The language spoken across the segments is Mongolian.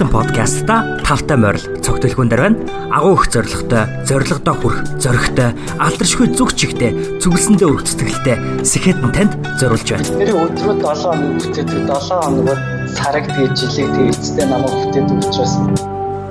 Сэхэтэн подкастта тавтай морил цогтөлхүүн дээр байна. Агуу их зоригтой, зоригдоо хүрх, зоригтой, алдаршгүй зүг чигтэй, зүгэлсэндээ өргөх сэтгэлтэй Сэхэтэн танд зориулж байна. Тэр өдрөө 7 хоног бүтээдэг 7 хоногор сараг тэгээ жилиг тэгээ эцэстээ намайг бүтээдэг учраас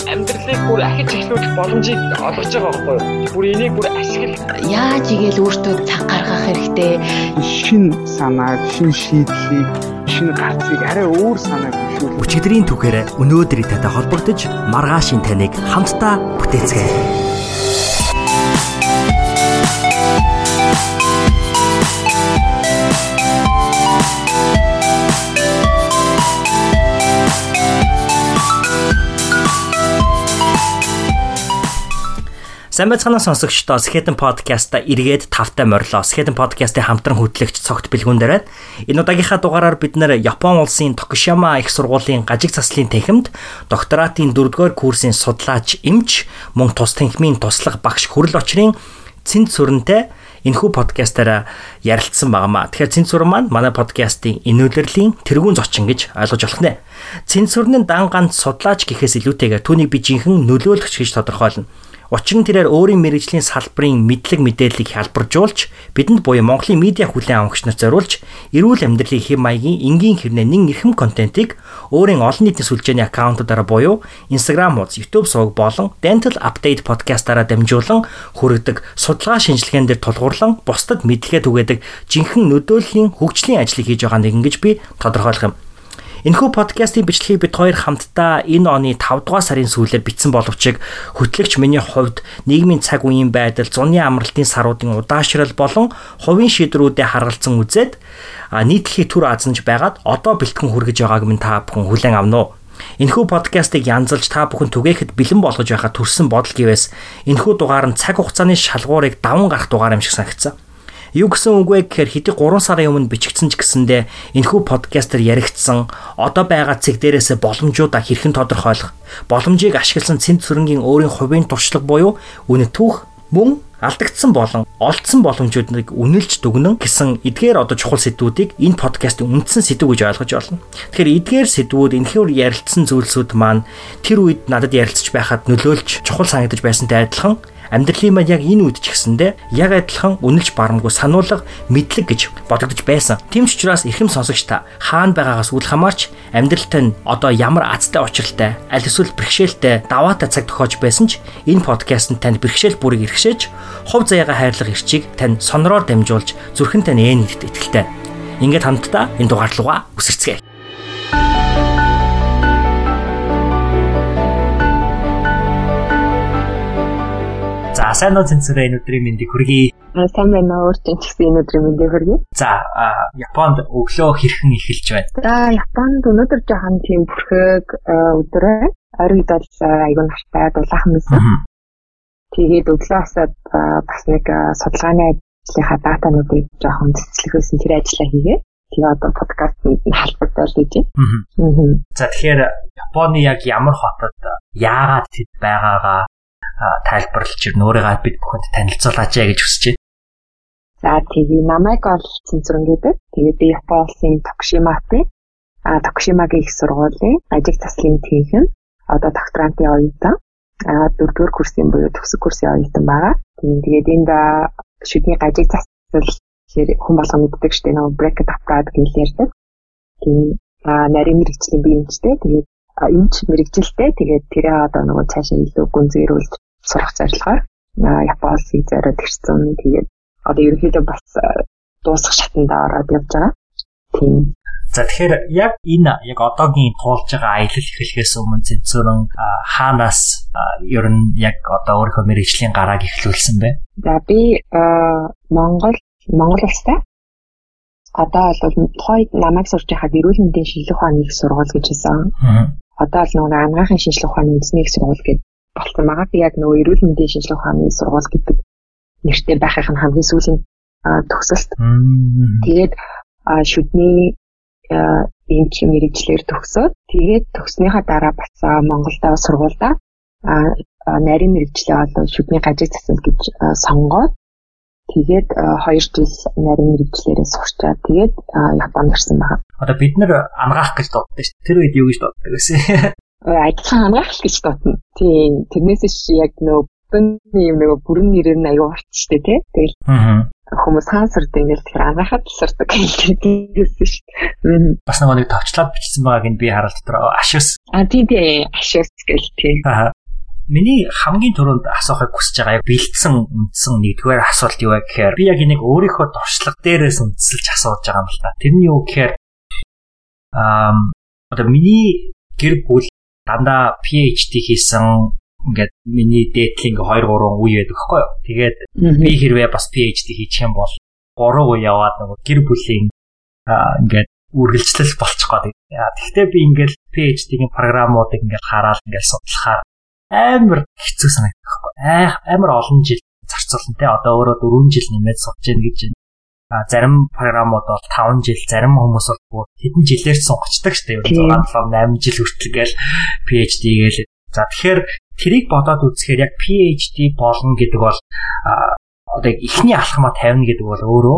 амьдралыг бүр ахиж эхлүүлэх боломжийг олгож байгаа байхгүй юу? Бүр энийг бүр ашигла яаж игээл өөртөө цаг гаргах хэрэгтэй. шин санааг, шин шийдлийг, шин гарцыг арай өөр санааг хөшүүл. Өчигдрийн түүхээр өнөөдрийн татай холбогдож маргаашийн таныг хамтдаа бүтээцгээе. Сайн байцгаана сонсогчдоо Skeleton podcast-а эргээд тавтай морлоо. Skeleton podcast-ийн хамтран хөтлөгч цогт бэлгүүн дээр байна. Энэ удаагийнхаа дугаараар бид нэр Япон улсын Токушима их сургуулийн гажиг заслын танхимд докторатын 4-р курсын судлаач эмч мөн тус танхимын туслах багш хүрэл очрын цэнт сүрэнтэй энэхүү подкастаараа ярилцсан байнамаа. Тэгэхээр цэнцүр маань манай подкастын энүүлэрлийн тэргуун зочин гэж ойлгож болох нэ. Цэнцүрний дан ганц судлаач гэхээс илүүтэйгээр түүнийг би жинхэнэ нөлөөлөгч гэж тодорхойлно. Учир нь тэрээр өөрийн мэрэгжлийн салбарын мэдлэг мэдээллийг хялбаржуулж бидэнд буюу Монголын медиа хүлээн авагч нарт зориулж эрүүл амьдралын хэм маягийн энгийн хэрнээ нэн эрхэм контентийг өөрийн олон нийтийн сүлжээний аккаунтуудаараа буюу Instagram хуудас, YouTube суваг болон Dental Update подкастаараа дамжуулан хүргэдэг судалгаа шинжилгээнд дээр тулгуурлан бусдад мэдлэгээ түгээдэг жинхэнэ нөдөөллийн хөгжлийн ажлыг хийж байгаа нэгэн гэж би тодорхойлох юм. Энэхүү подкастын бичлэгийг бид хоёр хамтдаа энэ оны 5 дугаар сарын сүүлээр бичсэн боловч хөтлөгч миний хувьд нийгмийн цаг үеийн байдал, зуны амралтын саруудын удаашрал болон хувийн шийдвэрүүдэд харгалзан үзээд нийтлэхий төр азанж байгаад одоо бэлтгэн хүргэж байгааг минь та бүхэн хүлээн авна уу? Энэхүү подкастыг янзалж та бүхэн түгээхэд бэлэн болгож байхад төрсэн бодол гэвээс энэхүү дугаар нь цаг хугацааны шалгуурыг даван гарах дугаар юм шиг санагдсан. Юу гэсэн үг вэ гэхээр хэдий 3 сарын өмнө бичигдсэн ч гэсэндээ энэхүү подкастер яригдсан одоо байгаа цэг дээрээсээ боломжуудаа хэрхэн тодорхойлох боломжийг ашигласан цэнт сүрэнгийн өөрийн хувийн туршлага буюу үнэ түүх мөн алдагдсан болон олдсон боломжуудыг үнэлж дүгнэн гэсэн эдгээр одоо чухал сэдвүүдийг энэ подкастын үндсэн сэдв гэж ойлгож байна. Тэгэхээр эдгээр сэдвүүд энэхээр ярилцсан зүйлсүүд маань тэр үед надад ярилцж байхад нөлөөлж чухал санагдаж байсантай адилхан амьдралын маань яг энэ үед ч гэсэндэ яг адилхан үнэлж барамгүй сануулга мэдлэг гэж бодогдож байсан. Тийм ч учраас эрхэм сонсогч та хаана байгаагаас үл хамаарч амьдралтай нь одоо ямар азтай учиралтай аль эсвэл бэрхшээлтэй даваатай цаг тохиож байсан ч энэ подкаст нь танд бэрхшээл бүрийг эрхшээж хов заяага хайрлах эрчийг тань сонороор дамжуулж зүрхэн тань ээ нэгт итгэлтэй. Ингээд хамтдаа энэ дугаарлууга үсэрцгээе. За сайн уу цэнцэрэ энэ өдрийн мэндийг хүргэе. Сайн байна уу өөртөө ч гэсэн энэ өдрийн мэндийг хүргэе. За Японд өглөө хэрхэн эхэлж байна? За Японд өнөөдөр жоохон тийм бүрхэг өдөр байна. Оройд бол айгүй нартай дулаахан байсан. Тэгээд өглөөсөө бас нэг судалгааны ажлынхаа датануудыг жоохон цэцлэхсэн тэр ажлаа хийгээ. Тэгээ одоо подкаст халбагдал гэж байна. За тэгэхээр Японы яг ямар хотод яагаад тэд байгаагаа тайлбарлаж ирнэ. Өөрийгөө бид бүхэнд танилцуулаач яа гэж хүсэж байна. За тэгээ намайг ол цэнцүрэн гэдэг. Тэгээд би Япон улсын Токушиматай а Токушимагийн их сургуулийн ажиг таслын тэнхэн одоо докторантын оюутан а дөрөвдүгээр курсын буюу төгсөг курсын оюутан байгаа. Тийм тэгээд энд шүдний ажиг засал хүн болго мэддэг штеп нөө bracket applied гэж ярьдаг. Тийм нарийн мэрэгчлийн биеэмжтэй тэгээд эмч мэрэгжилтэй тэгээд тэрээ одоо нөгөө цаашаа илүү гүнзгийрүүлж сурах зорилгоор Япон улсыг зориод ирсэн. Тэгээд одоо ерөнхийдөө бас дуусах шатанд ороод явж байгаа. Тийм. За тэгэхээр яг энэ яг одоогийн туулж байгаа аялал эхлэхээс өмнө зэнцөрөн хаанаас ер нь яг одоо өөрийнхөө мэрэгжлийн гарааг эхлүүлсэн бэ? За би Монгол Монгол улстай одоо бол тухайд намайг сурж байхад эрүүл мэндийн шинжилгээ ухааны их сургууль гэж хэлсэн. Одоо л нөгөө анагаахын шинжилгээ ухааны үндэсний их сургууль гэдэг болсон байгаа. Би яг нөгөө эрүүл мэндийн шинжилгээ ухааны сургууль гэдэг нэртэй байхын хамгийн сүүлийн төгсөлт. Тэгээд шүдний эмч мэрэгчлэр төгсөөд тэгээд төгснөхийн дараа бас Монголда сургуульда нарийн мэрэгчлээ болон шүдний гажиг засал гэж сонгоод тэгээд 2 жил нарийн мэрэгчлэрээ сурчаад тэгээд Японд ирсэн байна. Одоо бид нэр ангаах гэж дууддаг шүү. Тэр үед юу гэж дууддаг вэ? ажлын хамгаалалт гэж тотно. Тийм. Тэрнээс яг нөө бүтэний юм нөгөө бүрэн нэрээр нь аюу орч штэ тий. Тэгэл хүмүүс хаансард ингээл тэр ангаахад сардаг гэсэн шүү дээ. Бас нэг товчлаад бичсэн байгааг нь би хараад дотор ашус. А тий тий ашус гэл тий. Аа. Миний хамгийн түрүүнд асуухыг хүсэж байгаа яг бэлдсэн үндсэн нэгдүгээр асуулт юу вэ гэхээр би яг энийг өөрийнхөө туршлага дээрээс үндэслэж асууж байгаа юм л та. Тэр нь юу гэхээр аа одоо миний гэр бүл дандаа PhD хийсэн ингээд миний дээдлийн 2 3 үе байдаг хгүй юу. Тэгээд би хэрвээ бас PhD хийчих юм бол 3 үе яваад нөгөө гэр бүлийн ингээд үргэлжлэл болчих гээд. Тэгэхдээ би ингээд PhD-ийн програмуудыг ингээд хараад ингээд судлахаар амар хэцүү санагдах хгүй. Амар олон жил зарцуулна те. Одоо өөрөө 4 жил нэмээд сурч яах гэж зарим програмууд бол 5 жил, зарим хүмүүс бол хэдэн жилээр сунгацдаг шүү дээ. 6 7 8 жил хүртэл гээл PhD гээл. За тэгэхээр тэрийг бодоод үзэхээр яг PhD болно гэдэг бол одоо ихний алхмаа тавина гэдэг бол өөрөө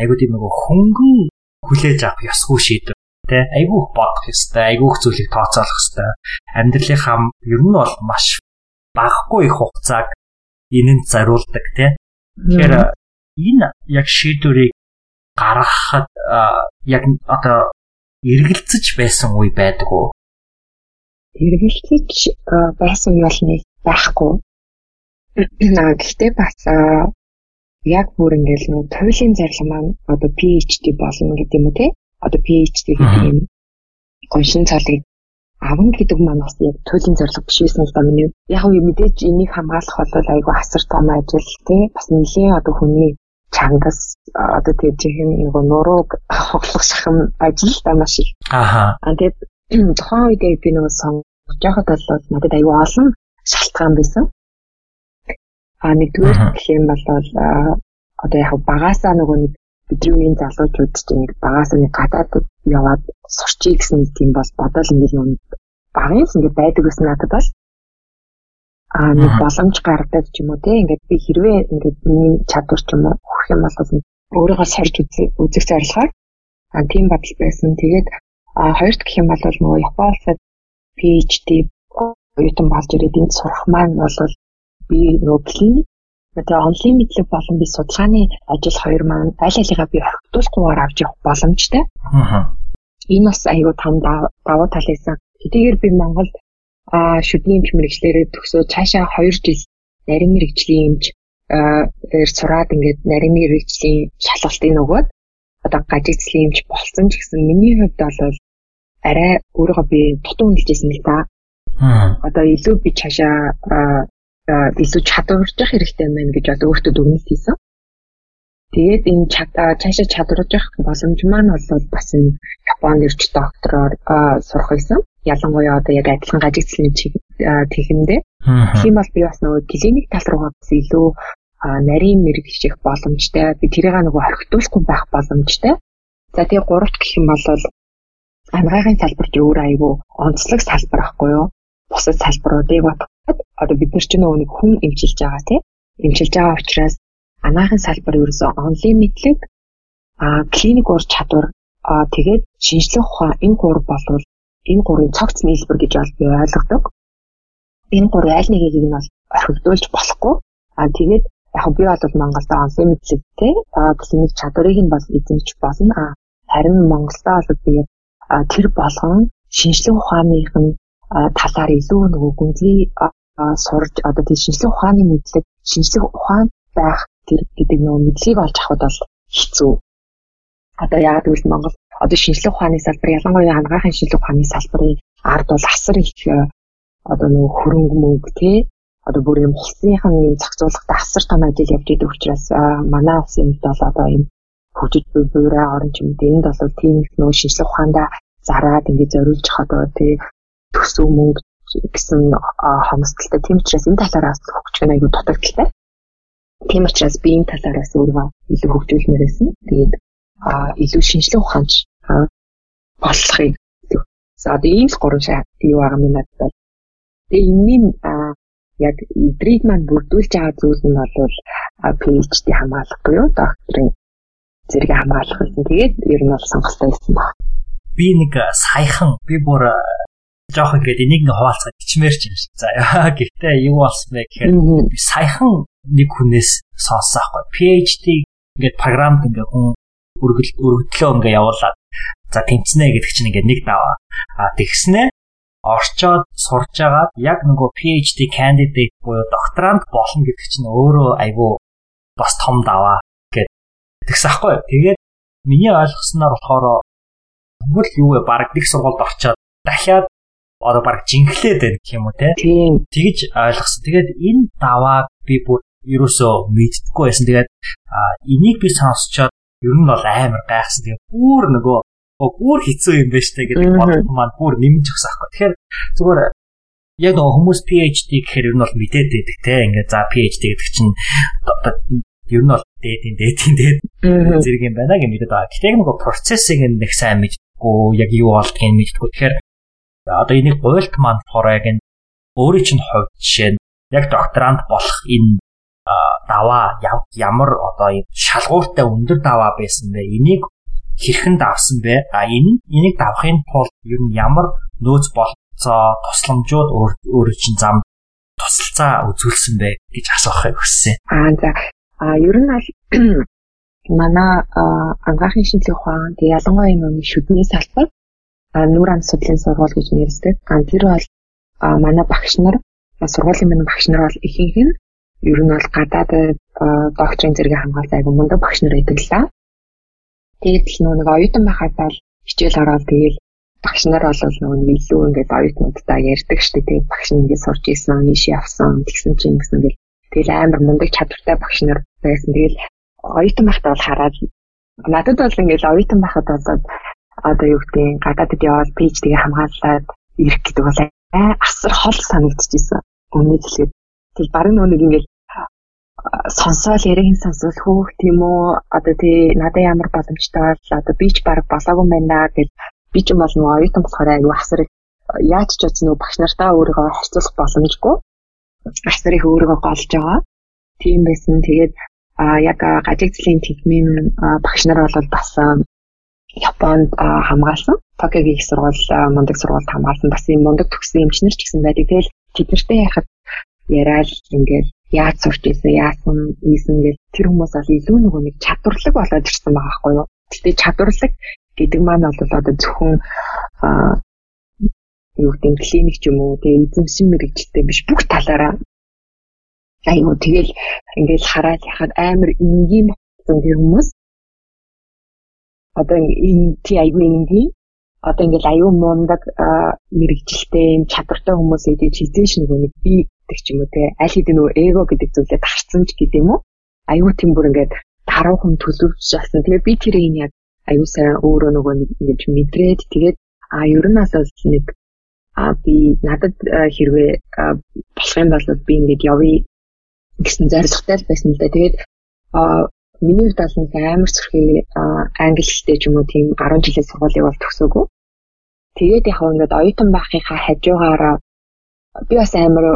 айгуу тийм нөгөө хөнгөн хүлээж авах ёсгүй шийдвэр. Тий айгуух бодох ёстой айгуух зүйлийг тооцоолох ёстой. Амьдралынхаа ер нь бол маш багахгүй их хугацааг энэнд зариулдаг тий тэгэхээр энэ яг шийдвэрийг гаргахад яг одоо эргэлзэж байсан үе байдаг уу? Эргэлзэж байсан үе бол нэг байхгүй. Гэхдээ бас яг бүр ингээл нэг туйлын зарлал маань одоо PhD болно гэдэг юм уу те? Одоо PhD гэдэг юм. Гоншин цалыг авна гэдэг маань бас яг туйлын зорилго биш байсан л да миний. Яг үе мэдээж энийг хамгаалах бол айгүй асар том ажил тий бас нэлийн одоо хүний чангас одоо тэр чихэн нөгөө нурууг хоглох шахам ажил та маш их. Ааха тэгээд тухайн үед би нөгөө сонгож байхад бол надад айгүй олон шалтгаан байсан. А нэгдүгээр гэх юм бол одоо яг багасаа нөгөө нэг бидний үеийн залуучууд ч нэг багаас нэг гадаадд яваад сурчий гэсэн нэг тийм бол бодол ингээд нэг багын ингээд байдаг гэсэн надад бол а нэг боломж гардаг ч юм уу те ингээд би хэрвээ ингээд миний чадвар ч юм уу өгөх юм бол өөрийгөө сорж үзэх зорилгоор а тийм бодол байсан. Тэгээд а хоёрт гэх юм бол нөгөө Японд PhD оюутан болж ирээд энд сурах маань бол би нөгөө клиник Тэгээ онлайн мэдлэг болон би судалгааны ажил хоёр маань аль алигаа би орхитуулахгүйгээр авч явах боломжтой. Аа. Энэ бас аюу том давуу тал байсан. Хэдийгээр би Монголд шүдний эмч мэрэгчлэрээ төгсөө цаашаа 2 жил нарийн мэрэгжлийн эмч ээр сураад ингээд нарийн мэрэгжлийн шалгалтыг нөгөөд одоо гажигцлийн эмч болсон ч гэсэн миний хувьд бол арай өөрийгөө би дутуу үнэлжсэн л. Аа. Одоо илүү би цаашаа илүү чадварж явах хэрэгтэй байна гэж одоо өөртөө дүгнэлт хийсэн. Тэгээд энэ чадаа цаашаа чадварж явах боломж маань бол бас энэ Японд ирж доктороор сурах байсан. Ялангуяа одоо яг адилхан гажигцлын тэхэндээ. Тийм бол би бас нөгөө клиник тал руугаа бас илүү нарийн мэрэгжих боломжтой. Би тэрийг нөгөө хоригдуулахгүй байх боломжтой. За тэгээ гуравт гэх юм бол ангаахын салбарч өөр айгүй онцлог салбар ахгүй юу? Бусад салбаруудыг бодоход одоо бид нар ч нөгөө нэг хүн эмчилж байгаа тийм эмчилж байгаа учраас анаахын салбар ерөөсөө онлайн мэдлэг а клиник ур чадвар а тэгээд шинжлэх ухаан энэ гур болвол энэ гурын цогц нийлбэр гэж бол би ойлгодог. Энэ гур аль нэгийг нь бол орхигдуулж болохгүй. А тэгээд яг би бол Монголд онлайн мэдлэгтэй клиник чадварыг нь бол эзэмж болно. А харин Монголдо бол би тэр болгон шинжлэх ухааных нь талаар илүү нөгөө гүнзгий сурж одоо тийм шинжлэх ухааны мэдлэг шинжлэх ухаан байх тэр гэдэг нөгөө мэдлэгийг олж авахд бол хэцүү. Одоо яг гэвэл Монгол одоо шинжлэх ухааны салбар ялангуяа хангаахын шинжлэх ухааны салбарын ард бол асар их одоо нөгөө хөрөнгө мөнгө тий одоо бүр юм улсынхан юм зохицуулалтад асар том ажил явж идэг учраас манай улсын хувьд бол одоо юм хөгжиж буй буйраа орон ч юм дээ энд бол тийм их нөгөө шинжлэх ухаандаа зараад ингээд зориулж одоо тий төсөв мөнгө гэсэн хомсдолтой. Тийм учраас энэ талаараас хөгжих аягүй дутагдaltaй. Тийм учраас би энэ талаараас өөрөө илүү хөгжүүлмээр байсан. Тэгээд илүү шинжлэх ухаанч болохыг за одоо ийм л гурван шат юу байгаа юм надад. Тэгээ энэний яг эдрийг маань бүрдүүлж байгаа зүйл нь бол PhD хамгаалах буюу докторийн зэрэг хамгаалах гэсэн. Тэгээд ер нь бол сонголттой байсан баг. Би нэг саяхан би бүр жоох ингээд энийг ингээ хуваалцахад ичмээр ч юм шиг. За гэхдээ юу болсон бэ гэхээр би саяхан нэг хүнээс сонссон аахгүй. PhD ингээд програмд ингээ хүн өргөл өргөдлөө ингээ явуулаад за тэмцэнэ гэдэг чинь ингээ нэг даваа. А тэгснэ орчоод сурж агаад яг нөгөө PhD candidate буюу докторант болно гэдэг чинь өөрөө айгүй бас том даваа гэд тэгсэн аахгүй. Тэгээд миний ойлгосноор болохоор Тэгвэл юу вэ? Бараг нэг сургуульд орчоод дахиад одоо баг жинхлээд байна гэх юм уу те. Тэгж ойлгосон. Тэгээд энэ давааг би бүр ерөөсөө мэддэггүй байсан. Тэгээд энийг би сонсчоод ер нь бол амар гайхсан. Тэгээд бүр нөгөө бүр хэцүү юм байна штэ гэдэг бодлого маань бүр нэмж өгсөн аахгүй. Тэгэхээр зүгээр яг нөгөө хүмүүс PhD гэхээр ер нь бол мэдээд байдаг те. Ингээд за PhD гэдэг чинь ер нь бол дээдийн дээдийн дээд зэрэг юм байна гэж мэдээд байгаа. Гэтэл нөгөө процессыг нэг сайн мэддэг мэдхгүй яг юу болдгийг мэдхгүй. Тэгэхээр одоо энийг гуйлт маань болохоор яг энэ өөрийн чинь хувьд жишээ нь яг докторант болох энэ даваа ямар одоо шалгууртай өндөр даваа байсан бэ? Энийг хэрхэн давсан бэ? А энэ энийг давахын тулд ер нь ямар нөөц болцоо тусламжууд өөрөө чинь зам тусалцаа үзүүлсэн бэ гэж асуухыг хүссэн. Аа за. А ер нь манай ангаахын шинжлэх ухаан тэг ялангуяа энэ шүдний салбар нүүр ам судлалын сургууль гэж нэрсдэг. Тэр бол манай багш нар сургуулийн манай багш нар бол ихэнх нь ер нь бол гадаад докторийн зэрэг хамгаалсан айгу мундаг багш нар байдаг л да. Тэгээд л нэг оюутан байхад л хичээл ороод тэгээд багш нар бол нөгөө илүү ингээд оюутнуудтай ярьдаг штеп тэгээд багш нь ингээд сурч ийсэн, ийш явсан, тэгсэн чинь гэсэн ингээд тэгэл амар мундаг чадвартай багш нар байсан. Тэгэл оюутан байхдаа бол хараад надад бол ингээл оюутан байхад болоод одоо юу гэдэг гадаадд яваад PhD-г хамгаалаад ирэх гэдэг бол асар хол санагдчихсэн. Өмнөд хэлгээд. Тэр барин нүг ингээл сонсоол яриаг сонсвол хөөх тийм үү? Одоо тий надад ямар боломжтой бол одоо би ч баг болоогүй байна гэж би ч юм бол нөгөө оюутан болохоор аюу асар яаж ч утас нөгөө багш нартаа өөрийгөө харьцуулах боломжгүй. Асар их өөрийгөө голж байгаа. Тийм байсан. Тэгээд а яг гажигдлын техникийн багш нар бол бас Японд хамгаалсан. Токиогийн их сургууль мундаг сургуульд хамгаалсан. Бас юм мундаг төгссөн эмчнэр ч гэсэн байдаг. Тэгэл тэднэртэй яхад яриад ингээд яаж сурч ийсэн, яасан, ийсэн гэж тэр хүмүүс бол илүү нөгөө нэг чадварлаг болоод ирсэн байгаа байхгүй юу. Гэтэ чадварлаг гэдэг маань бол одоо зөвхөн юу гэдэг клиник ч юм уу, тэгээ эзэмшин мэрэгчлээ биш бүх талаараа айгу тэгэл ингээл хараад яхад амар энгийн болсон тэр хүмүүс одоо энэ тий айгу энгийн одоо ингээл аюу мундаг мэрэгжилтэй чадвартай хүмүүс эдэж хизээш нэг би гэдэг ч юм уу те аль хэдийн нөгөө эго гэдэг зүйлээ тарцсан ч гэдэг юм уу аюу тийм бүр ингээд даруухан төлөвч болсон тэгээ би тэр энэ яг аюу сайн өөрөө нөгөө нэг ингэж мэдрээд тэгээд а ер нь бас нэг а би надад хэрвээ болох юм бол би ингээд явъя гэсэн зорилготой байсан л да. Тэгээд аа миний хувьд бол нэг амар зүрхий англи хэлтэй ч юм уу тийм 10 жилийн сургуулийг бол төгсөөгүй. Тэгээд яг ингээд оюутан байхынхаа хажуугаараа би бас амар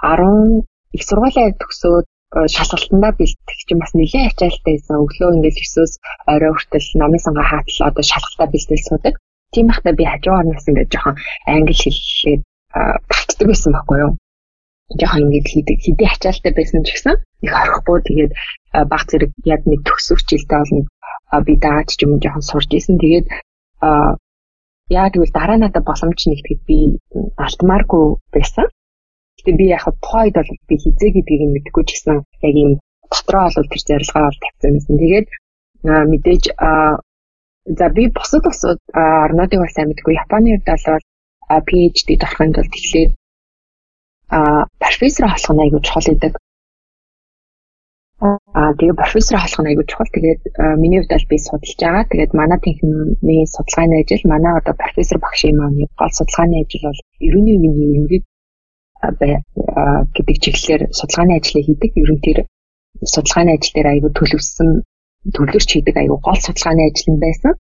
10 их сургуулаа төгсөөд шалгалтандаа бэлтгэх чинь бас нэлээд ачаалттай байсан. Өглөө ингээд 9-өөс орой хүртэл намын сангаа хаатал одоо шалгалтаа бэлтгэл суудаг. Тийм байхдаа би хажуугаар нас ингээд жоохон англи хэллээд татдаг байсан байхгүй юу? Жоохон ингэж хийдэг хэдий ачаалтай байсан ч гэсэн их орохгүй тэгээд баг зэрэг яг нэг төгсөх жилдээ бол нэг би даач ч юм жоохон сурж исэн тэгээд яа тэгвэл дараа надад боломж нэгтгэд би алтмааргүй байсан. Гэтэ би яг тухайд бол би хизээ гэдгийг мэдэхгүй ч гэсэн яг юм дотроо бол тэр зорилгоо бол тавьсан байсан. Тэгээд мэдээж за би бусад бусад орнуудыг бас мэдгүй Японы хувьд бол PhD дорхын тулд эхлээд а профессор болох нь айгүй чухал гэдэг. Аа тэгээ профессор болох нь айгүй чухал. Тэгээд миний хувьд аль би судалж байгаа. Тэгээд манай техникийн судалгааны ажил, манай одоо профессор багшийн маань гол судалгааны ажил бол ерөнхий үеийн ерөнхий гэдэг чиглэлээр судалгааны ажлыг хийдэг. Ерөн тэр судалгааны ажил дээр айгүй төлөвсөн төлөвлөрч хийдэг айгүй гол судалгааны ажил юм байсан.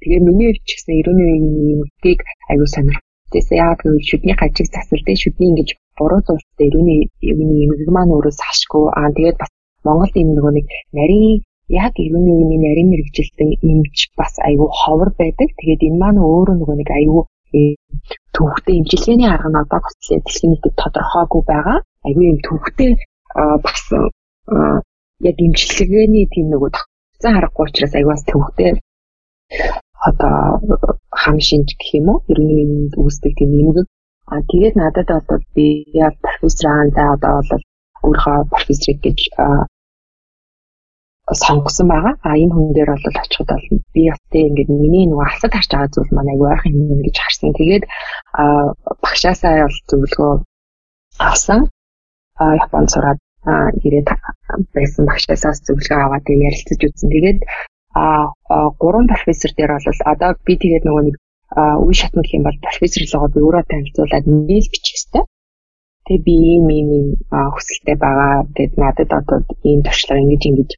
Тэгээ миний хувьд ч гэсэн ерөнхий үеийн юмгийг айгүй сонирхолтой. Яг гэвэл шүдний хажиг засал дээр шүдний ингэж буруу зүйлстэй ирүүний юуны эмгэг маань өөрөө салшгүй аа тэгээд бас Монголд ийм нөгөө нэг нарийн яг ирүүний үеийн нарийн мэрэгжилтэн эмч бас айгүй ховор байдаг. Тэгээд энэ маань өөрөө нөгөө нэг айгүй төвхтэй имчилгээний арга нь одоо гоцлын дэлхийн нийтэд тодорхойгүй байгаа. Айгүй юм төвхтэй бас яг имчилгээний тийм нөгөө тогтцоо харахгүй учраас айгүй бас төвхтэй одоо хам шинж гэх юм уу ерөнхийд үүсдэг тийм нэмэг А тэгээд надад одоо би яг профессор аандаа одоо бол өөрөө профессор гэж сонгосон байгаа. А энэ хүн дээр бол очиход бол би тийм ингээд миний нөгөө асад харж байгаа зүйл маань аягүй ойрхон юм гэж харсан. Тэгээд багшаасаа бол зөвлөгөө авсан. А Японд сураад ирээд байсан багшаасаа зөвлөгөө аваад ярилцаж үзсэн. Тэгээд а гурван профессор дээр бол одоо би тэгээд нөгөө нэг үе шатны гэх юм бол профессорлогоо би өөрөө танилцуулаад мэйл бичих хэвээр. Тэгээ би ийм ийм хүсэлтэй байгаа. Тэгээд надад одоо ийм туршлага ингэж ингэж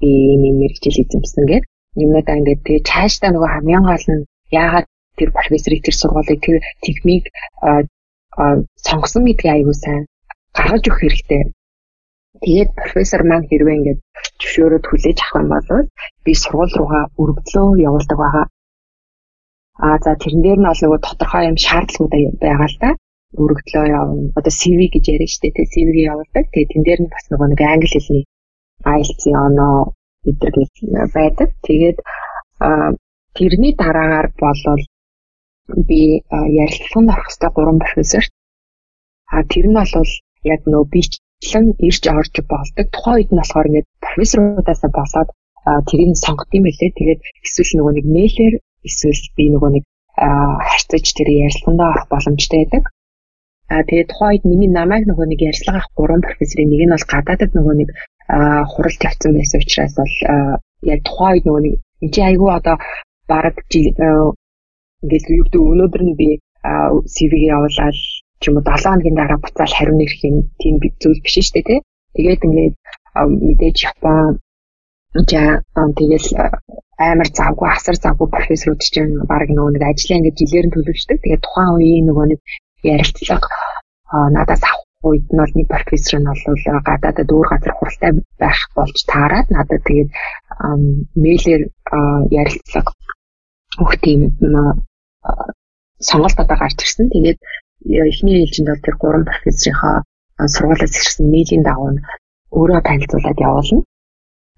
би ийм ийм мэрэгжил эзэмсэн гэдэг юмудаа ингээд тэгээ цаашдаа нөгөө хамгийн гол нь яагаад тэр профессорыг тэр сургуулийг тэр техник сонгосон гэдгийг аягүй сайн гаргаж өгөх хэрэгтэй. Тэгээд профессор маань хэрвээ ингээд зөвшөөрөд хүлээж авах юм бол би сургууль руугаа өргөдлөө явуулдаг байгаа. Аа за тэрэн дээр нь бол нөгөө тодорхой юм шаардлагууд байгаа л да. Өргөдлөө явна. Одоо CV гэж яриа штэ тэ CV-г явуулдаг. Тэгээд тэн дээр нь бас нөгөө нэг англи хэлний IELTS оноо гэдэр байдаг. Тэгээд тэрний дараагаар болол би ярилцлаганд орох хэвээр гурван профессор. А тэр нь бол яг нөө бичлэн ирж орж болдог. Тухайн үед нь болохоор ингээд профессорудаас болоод тэрийг сонгох юм байлээ. Тэгээд эсвэл нөгөө нэг мэйлэр эсвэл би нөгөө нэг харьцаж тэр ярилцлаганд орох боломжтой байдаг. А тэгээд тухайн үед миний намайг нөгөө нэг ярьцлага авах гурван профессорын нэг нь бол гадаадд нөгөө нэг хуралд явцсан байсан учраас бол яг тухайн үед нөгөө нэг энэ чи айгүй одоо бараг ингээд юу гэдэг өнөөдөр нь би CV-г явуулаад ч юм уу 7 хоногийн дараа буцаал хариу нэрх юм тийм зүйл биш шүү дээ тий. Тэгээд ингээд мэдээж Япон за тэгэл амар завгүй асар завгүй профессорууд чинь баг нөгөө нэг ажлаа ингээд жилээр нь төлөвшдөг. Тэгээд тухайн үеийн нөгөө нэг ярилцлага надаас авах үед нь бол нэг профессор нь бол гадаадад өөр газар хуралтай байх болж таарад надад тэгээд мэйлэр ярилцлага бүх тийм сонголт одоо гарч ирсэн. Тэгээд эхний ээлжинд бол тэр гурван профессорынхаа сургуулиас ирсэн мэйлийн дагуу өөрөө танилцуулаад явуулна.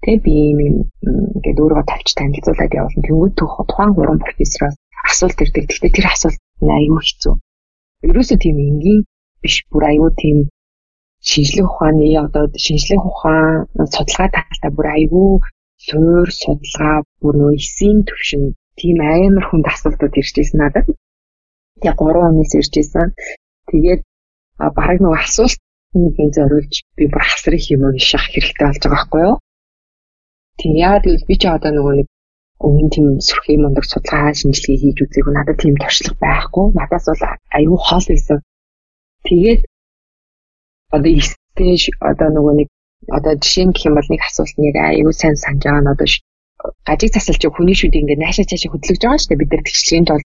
Тэгээ би ингээд өөрөө тавьж танилцуулаад явуулна. Тэнгүүд тухайн гурван профессороос асуулт ирдэг. Гэхдээ тэр асуулт аюу хэцүү. Ерөөсөө тийм энгийн биш бүр аюу тийм шинжлэх ухааны одоо шинжлэх ухаан судалгаа талтай бүр аюу суур судалгаа бүр нөө эсийн төвшин тийм амар хүнд асуултууд ирж ирсэн надад. Тэгээ 3 хүнээс ирж ирсэн. Тэгээд бараг нөгөө асуулт нэг зориулж би бүр хасар их юм унших хэрэгтэй болж байгаа байхгүй юу? Тийм яагаад гэвэл би ч одоо нөгөө нэг өмнө тийм сөрхий мундаг судалгаа шинжилгээ хийж үзээгүй надад тийм туршлага байхгүй. Надаас бол аюу хол байсан. Тэгээд одоо стейж одоо нөгөө нэг одоо жишээ нь гэх юм бол нэг асуулт нэг аюу сайн санаж байгаа нь одоо гажиг засалч хүний шүдийг ингээд наашаа цаашаа хөдлөж байгаа шүү дээ бид нар тэгшлэгийн тулд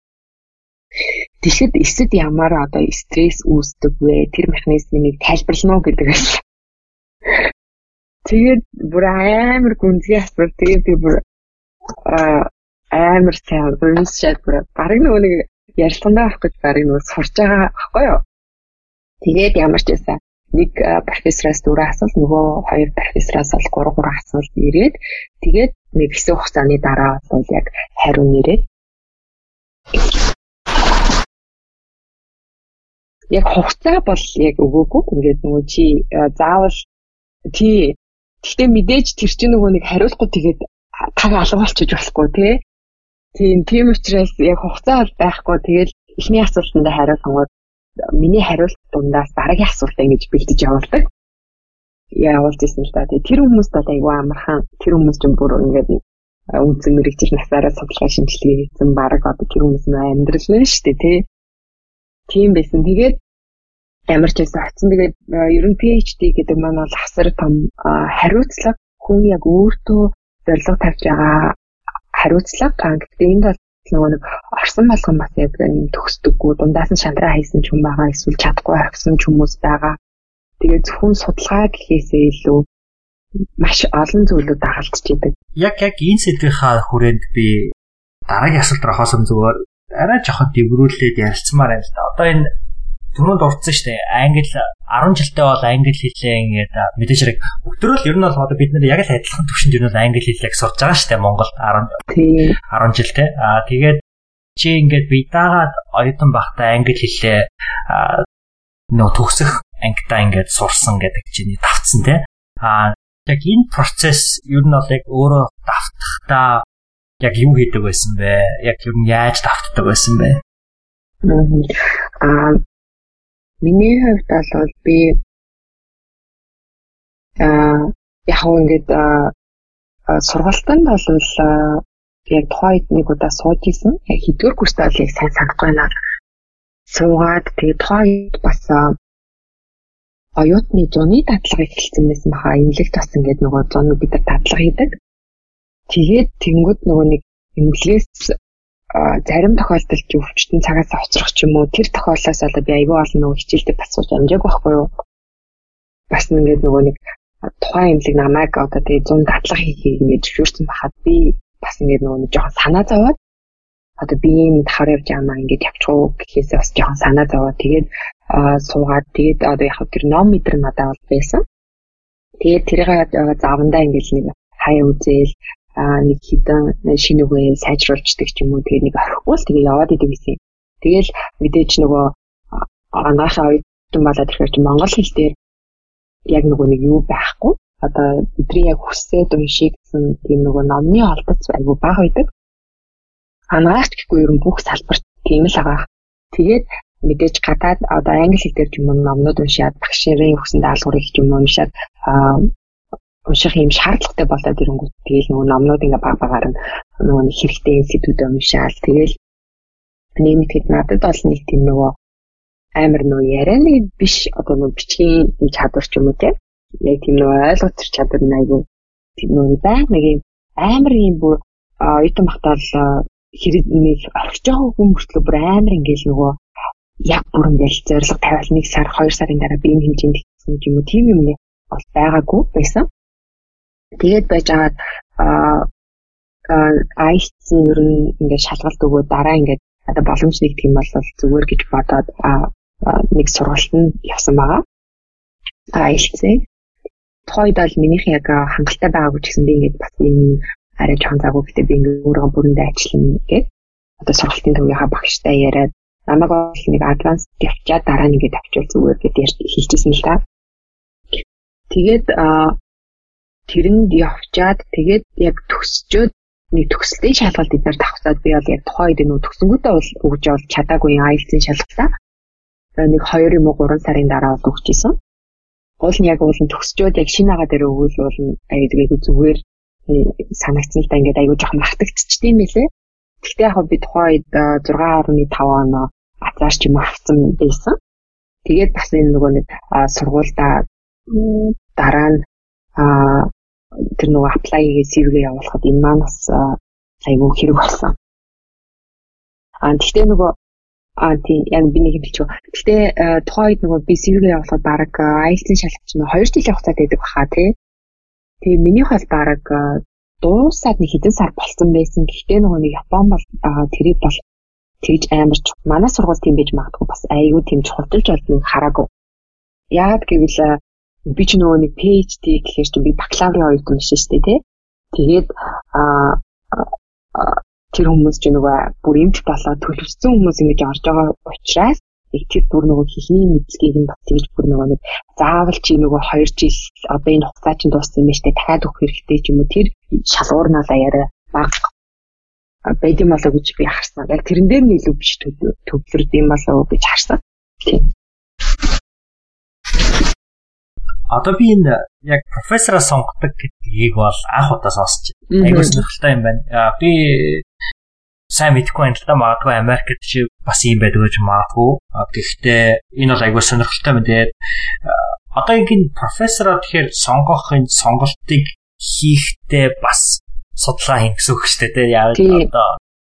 Тэгэхэд эсэд ямар одоо стресс үүсдэг вэ? Тэр механизмыг тайлбарлана уу гэдэг байсан. Тэгээд бүр амар гүнзгий асуулт. Тэгээд би бүр амар сайн уншаад бүр бараг нөгөө нэг ярилцлагаа авах гэж бараг нөгөө сурж байгаа аахгүй юу? Тэгээд ямар ч байсан нэг профессораас дөрөв асуулт нөгөө хоёр профессораас бол гурав гурав асуулт ирээд тэгээд нэг хэсэг хугацааны дараа бол яг хариу нэрээд яг хугацаа бол яг өгөөгүй ингээд нөгөө чи заавал тий Гэхдээ мэдээж тэр чинь нөгөө нэг хариулахгүй тэгээд таг алгуулчих болохгүй тий. Тийм тийм учраас яг хугацаа бол байхгүй тэгээд эхний асуултанд хариу сонгоод миний хариулт дундаас дараагийн асуултаа ингэж бэлдэж явуулдаг. Явуулж ирсэн л да. Тэгээд тэр хүмүүс бол айгүй амархан тэр хүмүүс ч бүр ингээд үнцэн мэрэгчл насаараа судалгаа шинжилгээ хийсэн баг одоо тэр хүмүүс нь амьдрал нь шүү дээ тий. Тийм байсан. Тэгээд ямар ч байсан очсон. Тэгээд ер нь PhD гэдэг маань бол асар том хариуцлага хүн яг өөртөө зорилго тавьж байгаа хариуцлага. Гэхдээ энд бол нөгөө нэг орсон болгон бас яг төгсдөггүй дундаас нь шантраа хайсан ч юм байгаа эсвэл чадахгүй орхисон ч хүмүүс байгаа. Тэгээд зөвхөн судалгаа гэхээсээ илүү маш олон зүйлүүд дагалдж идэг. Яг яг энэ сэдвийнхаа хүрээнд би дараагийн асуулт руу хоосон зүгээр арай жоохон дэврүүлээд ярилцмаар байна л да. Одоо энэ түрүүнд дурдсан шүү дээ. Англи 10 жилдээ бол англи хэлээ ингээд мэдээж хэрэг өдрөөл ер нь бол одоо бид нэр яг л адилхан төвшөнд ер нь англи хэллэг сурж байгаа шүү дээ Монголд 10 10 жилдээ. Аа тэгээд чи ингээд би дагаад оюутан багтаа англи хэлээ нөө төгсөх ангидаа ингээд сурсан гэдэг чинь давцсан те. Аа яг энэ процесс ер нь бол яг өөрөө давтахдаа яг юу хийдэг байсан бэ? Яг ер нь яаж давтдаг байсан бэ? Аа Миний хувьд бол би аа яг ингээд сургалтанд бол яг тухайд нэг удаа сууж исэн. Яг хэдгээр яг сайн санахгүй байна. Суугаад тэгээ тухайд бас оюутны зуны дадлага эхэлсэн байсан баха. Имлэгт бас ингээд нөгөө зуныг бид нар дадлага хийдэг. Тэгээд тэнгууд нөгөө нэг имлэгээс зарим тохиолдолд өвчтөн цагаас хоцрох ч юм уу? Тэр тохиолдолоос болоод би аюул олон нөгөө хичээлдээ бас сууж амжаагүй байхгүй юу? Бас ингээд нөгөө нэг тухайн имлэг намайг одоо тэгээ 100 дадлага хийхийг ингээд зөвшөөрсөн байхад би бас ингээд нөгөө нэг жоохон санаа зовоод одоо би ийм давхар явж яамаа ингээд явчихуу гэхээсээ бас жоохон санаа зовоод тэгээд суугаад тэгээд одоо яг тэр ном мэдэр надад бол байсан. Тэгээд тэрийг заавандаа ингээд нэг хаяа үзээл нэг хідэн шинэ үгээ сайжруулждаг ч юм уу тэгээ нэг орхихгүй л тэгээ яваад идэв гэсэн. Тэгэл мэдээж нөгөө ангаахаа оюутан болоод ирэхээр чи монгол хэл дээр яг нөгөө нэг юу байхгүй. Одоо бидний яг хүсээд уншиг гэсэн тийм нөгөө номны олдоц айгу бага байдаг. Анаагч гэхгүй ер нь бүх салбарт тийм л байгаа. Тэгээд мэдээж гадаад одоо англи хэл дээр ч юм уу номнууд уншаад багш нарын өгсөн даалгаврыг ч юм уу уншаад унших юм шаардлагатай болоод ирэнгүүт тэгэл нөгөө номнууд ингээ баг багаар нөгөө нэг хэрэгтэй сэдвүүдээ уншаал. Тэгэл нэмэхэд надад бол нэг тийм нөгөө амар нөгөө ярианы биш одоо нөгөө бичгийн чадвар ч юм уу тийм яг тийм нөгөө ойлгох чадвар нь айгүй тийм нөгөө байнг нэг юм амар юм бүр оюутан багтаал хэрэг нэг орхиж байгаа хүмүүртлөө бүр амар ингээл нөгөө яг бүр ингээл зориг тавиал нэг сар хоёр сарын дараа биеийн хэмжээнд гэсэн юм уу. Тийм юм нэг бол байгаагүй байсан. Тэгээд байж агаад IELTS нь ер нь ингээд шалгалт өгөө дараа ингээд одоо боломж нэгдэх юм бол зүгээр гэж бодоод нэг сургалтанд явсан байгаа. IELTS-ийг тухайд бол минийх яг хангалттай байгаагүй ч гэсэн би ингээд бас энэ арай жоон заагүй гэдэг би ингээд өөрөө бүрэндээ ажиллана гэдэг. Одоо сургалтын төвийнхаа багштай яриад намайг бол нэг advanced явчаад дараа нь ингээд авчвал зүгээр гэдээ хэлчихсэн л та. Тэгээд тэрэнд явчаад тэгээд яг төсчөөд нэг төгсөлтийн шалгалт эдгээр давхцаад би бол яг тухайн үед нөө төгсөнгүүтээ бол өгж бол чадаагүй IELTS-ийн шалгалтаа нэг 2 юм уу 3 сарын дараа бол өгч исэн. Уул нь яг уул нь төгсчөөд яг шинэ агаа дээр өгвөл бол тэгээд зүгээр санагдсан л да ингээд аягүй жоохон мартагдчихсан юм байлээ. Гэхдээ яг би тухайн үед 6.5 оноо азар ч юм авсан байсан. Тэгээд бас энэ нөгөө нэг сургуультай дараа нь тэр нөгөө apply-гээ CV-гээ явуулахад энэ маань бас айгүй хэрэг болсон. Аа тэгтээ нөгөө аа тийм яг би нэг хэлчих. Гэтэ тухайн үед нөгөө би CV-гээ явуулахад баг IELTS-ийн шалгалт чинь 2 жилийн хугацаанд байдаг баха тий. Тэгээ минийх бол баг дуусаад нэг хэдэн сар болсон байсан. Гэхдээ нөгөө нэг Япон бол тэрийг бол тэгж амар ч манай сургууль тийм байж магадгүй бас айгүй тийм чухалж болдгийг хараагүй. Яг гэвэл би ч нөгөө нэг PhD гэхээр чи би бакалаврын оюутан биш шүү дээ тий. Тэгээд аа тэр хүмүүс ч нөгөө бүр эмч болоод төлөвсөн хүмүүс ингэж орж байгаа учраас их тэр бүр нөгөө хихний мэдсгийг нь тэгж бүр нөгөө нэг заавал чи нөгөө 2 жил одоо энэ хугацаа чинь дууссан юм штэ дахиад өгөх хэрэгтэй ч юм уу тэр шалгуурнаалаа яриа баг байд юм болоо гэж би харсан. Яг тэрэн дээр нь илүү биш төвлөрд юм болоо гэж харсан. Тийм одоо би энэ яг профессороо сонгодог гэдгийг бол анх удаа сонсч байна. Айгуу сонирхолтой юм байна. Би сайн мэдгүй байна л да магадгүй Америкт чи бас юм байдаг гэж магадгүй. Гэхдээ энэ бол айгуу сонирхолтой юм дээр одоо ингэ профессороо тэгэхээр сонгохын сонголтыг хийхдээ бас судалгаа хийн гэсэн үг шүү дээ. Яг одоо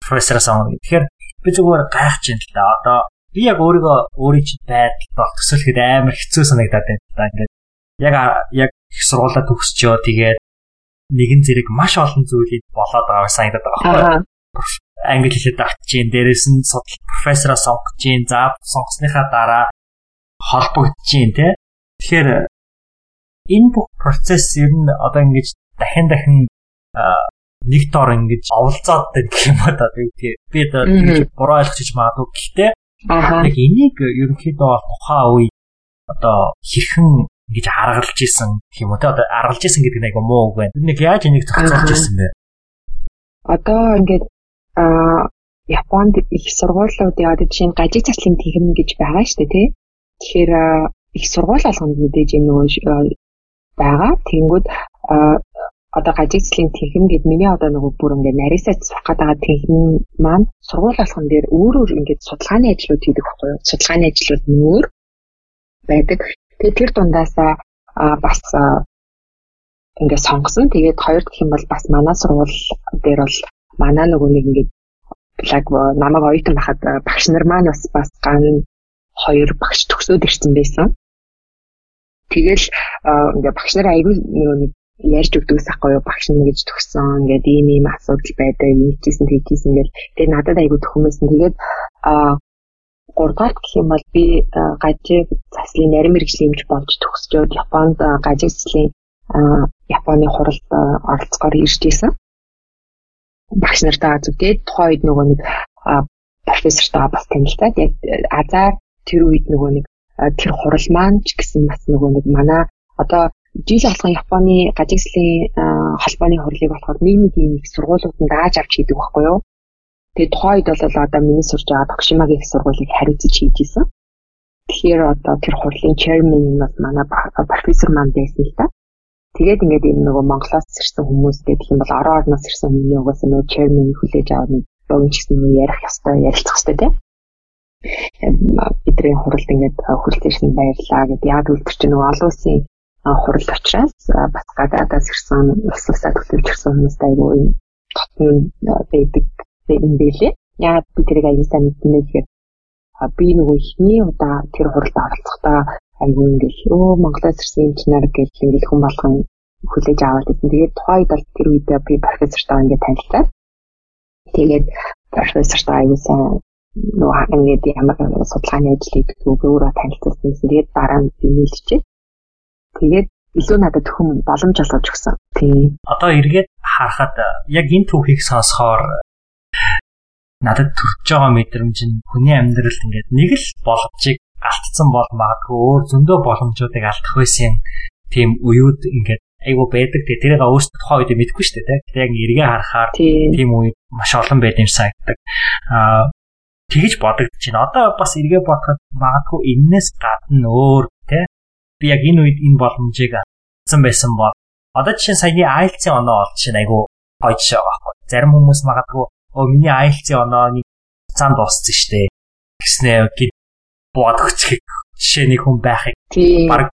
профессороо сонгоно. Тэгэхээр би зүгээр гайхаж байна л да. Одоо би яг өөрийгөө өөрийн чинь байдал төсөөлөхөд амар хэцүү санагдаад байна л да. Ингээд яг яг их сургуулаа төгсчөө тэгээд нэгэн зэрэг маш олон зүйлийг болоод байгааг санагдаад байгаа байхгүй англи хэлэд автчихин дээрээс нь судал профессораа сонгож гин за сонгосныхаа дараа холбогдчихин тий Тэгэхээр энэ бүх процесс ер нь одоо ингэж дахин дахин нэг дор ингэж оволцоод байдаг юм аа даа үгүй би одоо буруу ойлгож иж магадгүй. Гэхдээ яг энийг ерөнхийдөө тухайн үе одоо хэрхэн ингэж аргалж исэн юм уу те одоо аргалж исэн гэдэг нь айгу муу үг байна. Нэг яаж энийг зохицуулж исэн бэ? Одоо ингээд аа Японд их сургуулиуд яа жишээ нь гажиг заслын техник гэж байгаа шүү дээ тий. Тэгэхээр их сургууль болгонд мэдээж энэ нөгөө байгаа. Тэнгүүд одоо гажиг заслын техник гэд миний одоо нөгөө бүр ингээд нарийсаа сурах гэдэг техник маань сургууль болгон дээр өөр өөр ингээд судалгааны ажлууд хийдэг байхгүй юу? Судалгааны ажлууд нөр байдаг. Тэгээ тэр дундаасаа бас ингээд сонгосон. Тэгээд хоёр дахь юм бол бас манай сургууль дээр бол манай нөгөө нэг ингээд лаг намайг оюутан байхад багш нар маань бас бас ган хоёр багш төгсөөд ирсэн байсан. Тэгэл ингээд багш нар аягүй нэг ярьж өгдөгс ахгүй юу багш нэг гэж төгсөн ингээд ийм ийм асуудал байдаг юм хийжсэн хийжсэн гэл тэгээ надад аягүй төхөмөсөн тэгээд а 3 дахь гэх юм бол би гажиг заслын нарийн мэрэгжлийн юмж болж төгсчөөд Японд гажиг заслын Японы хуралд оролцохоор ирж исэн. Багш нартаа зүгтээ тухайн үед нөгөө нэг профессортойгоо бас танилцаад яг азар тэр үед нөгөө нэг тэр хурал маань ч гэсэн бас нөгөө нэг манай одоо жил болгон Японы гажиг заслын холбооны хурлыг болохоор нэг нэг сургуулиуданд дааж авч хийдэг байхгүй юу? Тэгээ тухайн үед бол одоо миний сурж байгаа Токшимагийн их сургуулийг хариуцж хийж исэн. Тэгэхээр одоо тэр хурлын chairman нь бас манай профессор маань байсан л та. Тэгээд ингээд энэ нөгөө Монголоос ирсэн хүмүүс гэдэг юм бол орон орноос ирсэн хүмүүс угаасаа нөгөө chairman хүлээж аваад богино ч гэсэн ярих ёстой, ярилцах ёстой тийм бидний хуралд ингээд хүрэлцээшн баярлаа гэдэг. Яг үл тэр чинь нөгөө олон улсын хурал учраас бас гадаадаас ирсэн улс улсаа төлөвлөж ирсэн хүмүүст айгүй татны байдаг юм байлээ. Яг би тэрийг аюул сайн мэдсэн байлээ. Би нөгөө ихний удаа тэр хуралд оролцохдоо айгүй ингээл өө Монголоос ирсэн юм чинар гэж ингээл хүн болгон хүлээж аваад байсан. Тэгээд тухайн үед бол тэр үед би профессортай ингээд танилцаад тэгээд профессортай аюул сайн нөгөө ингээд ямар судалгааны ажил хийдэг өөрөө танилцсан. Тэгээд дараа нь нийлчихээ. Тэгээд илүү надад төхөм боломж олгож өгсөн. Тийм. Одоо эргээд харахад яг энэ түүхийг сонсохоор надад төрж байгаа мэдрэмж нь хүний амьдралд ингээд нэг л боломжийг алдсан бол магадгүй өөр зөндөө боломжуудыг алдах байсан тийм үеуд ингээд айгу байдаг. Те тэрийг өөрсдөө тухайн үед мэдэхгүй шүү дээ те яг эргээ харахаар тийм. үед маш олон байд юм санагддаг. Аа тэгэж бодогдож байна одоо бас эргээ бодоход магадгүй энээс гадна өөр те би яг энэ үед энэ боломжийг алдсан байсан бол одоо жишээ саяны IELTS-ийн оноо олж чинь айгу гоё жишээ байгаа байхгүй. Зарим хүмүүс магадгүй оо миний IELTS-ийн оноо нэг цаан дууссан штэ. Гэснээр гид бодогч жишээ нэг хүн байхыг баг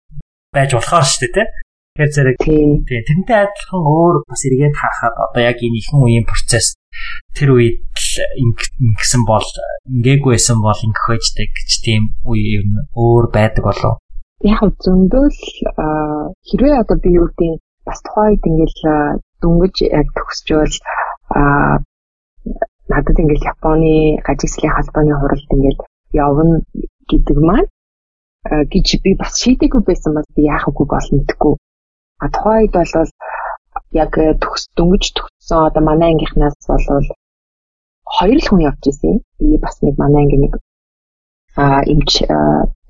байж болохоор штэ тий Тэгэхээр зэрэг тий. Тэрнтэй адилхан өөр бас эргээд харахад одоо яг энэ ихэн үеийн процесс тэр үед ингэсэн бол ингээгүй байсан бол ингэх байждаг гэж тийм үе ер нь өөр байдаг болов. Яг зөндөөл хэрвээ одоо би юу гэдэг бас тухайн үед ингээл дөнгөж яг төгсчөөл надад ингээл Японы гажигслын холбооны хуралд ингээд явна гэдэг маань гэж би бас шийдэггүй байсан бас би яах үгүй бол мэдэхгүй. А тухайн үед бол яг төгс дөнгөж төгссөн одоо манай ангийнхнаас бол хоёр л хүн явж исэн. Би бас нэг манай анги нэг а эмч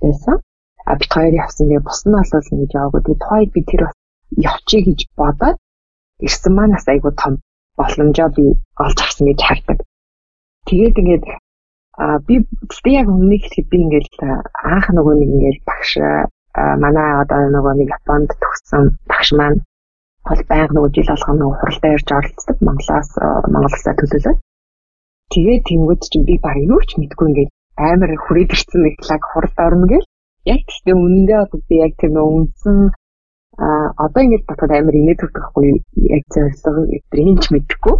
байсан. А бид хоёр явсан. Тэгээ бус нь бол ингэж яваагүй. Тэгээ тухайд би тэр бас явчих гэж бодоод ирсэн манаас айгу том боломжоо би олж авсан гэж хардаг. Тэгээд ингээд а би би яг өмнө ихэд би ингээд анх нөгөө нэг ингээд багш манай одоо нөгөө нэг Японд төгссөн багш маань бол байнга нөгөө жил болгоно нөгөө хуралдаа ирж оролцдог Монголоос Монгол улсаа төлөөлөө. Тэгээд тэнгууд чинь би баг юу ч мэдгүй ингээд амар хүрээдэрсэн нэг лаг хуралд орно гэл. Яг тэгтээ үнэндээ одоо би яг тэр нөгөө үнсэн а одоо ингэж бодоход амар инээд төрдөгхгүй яг зөвлөсөн эдрийн ч мэдэхгүй.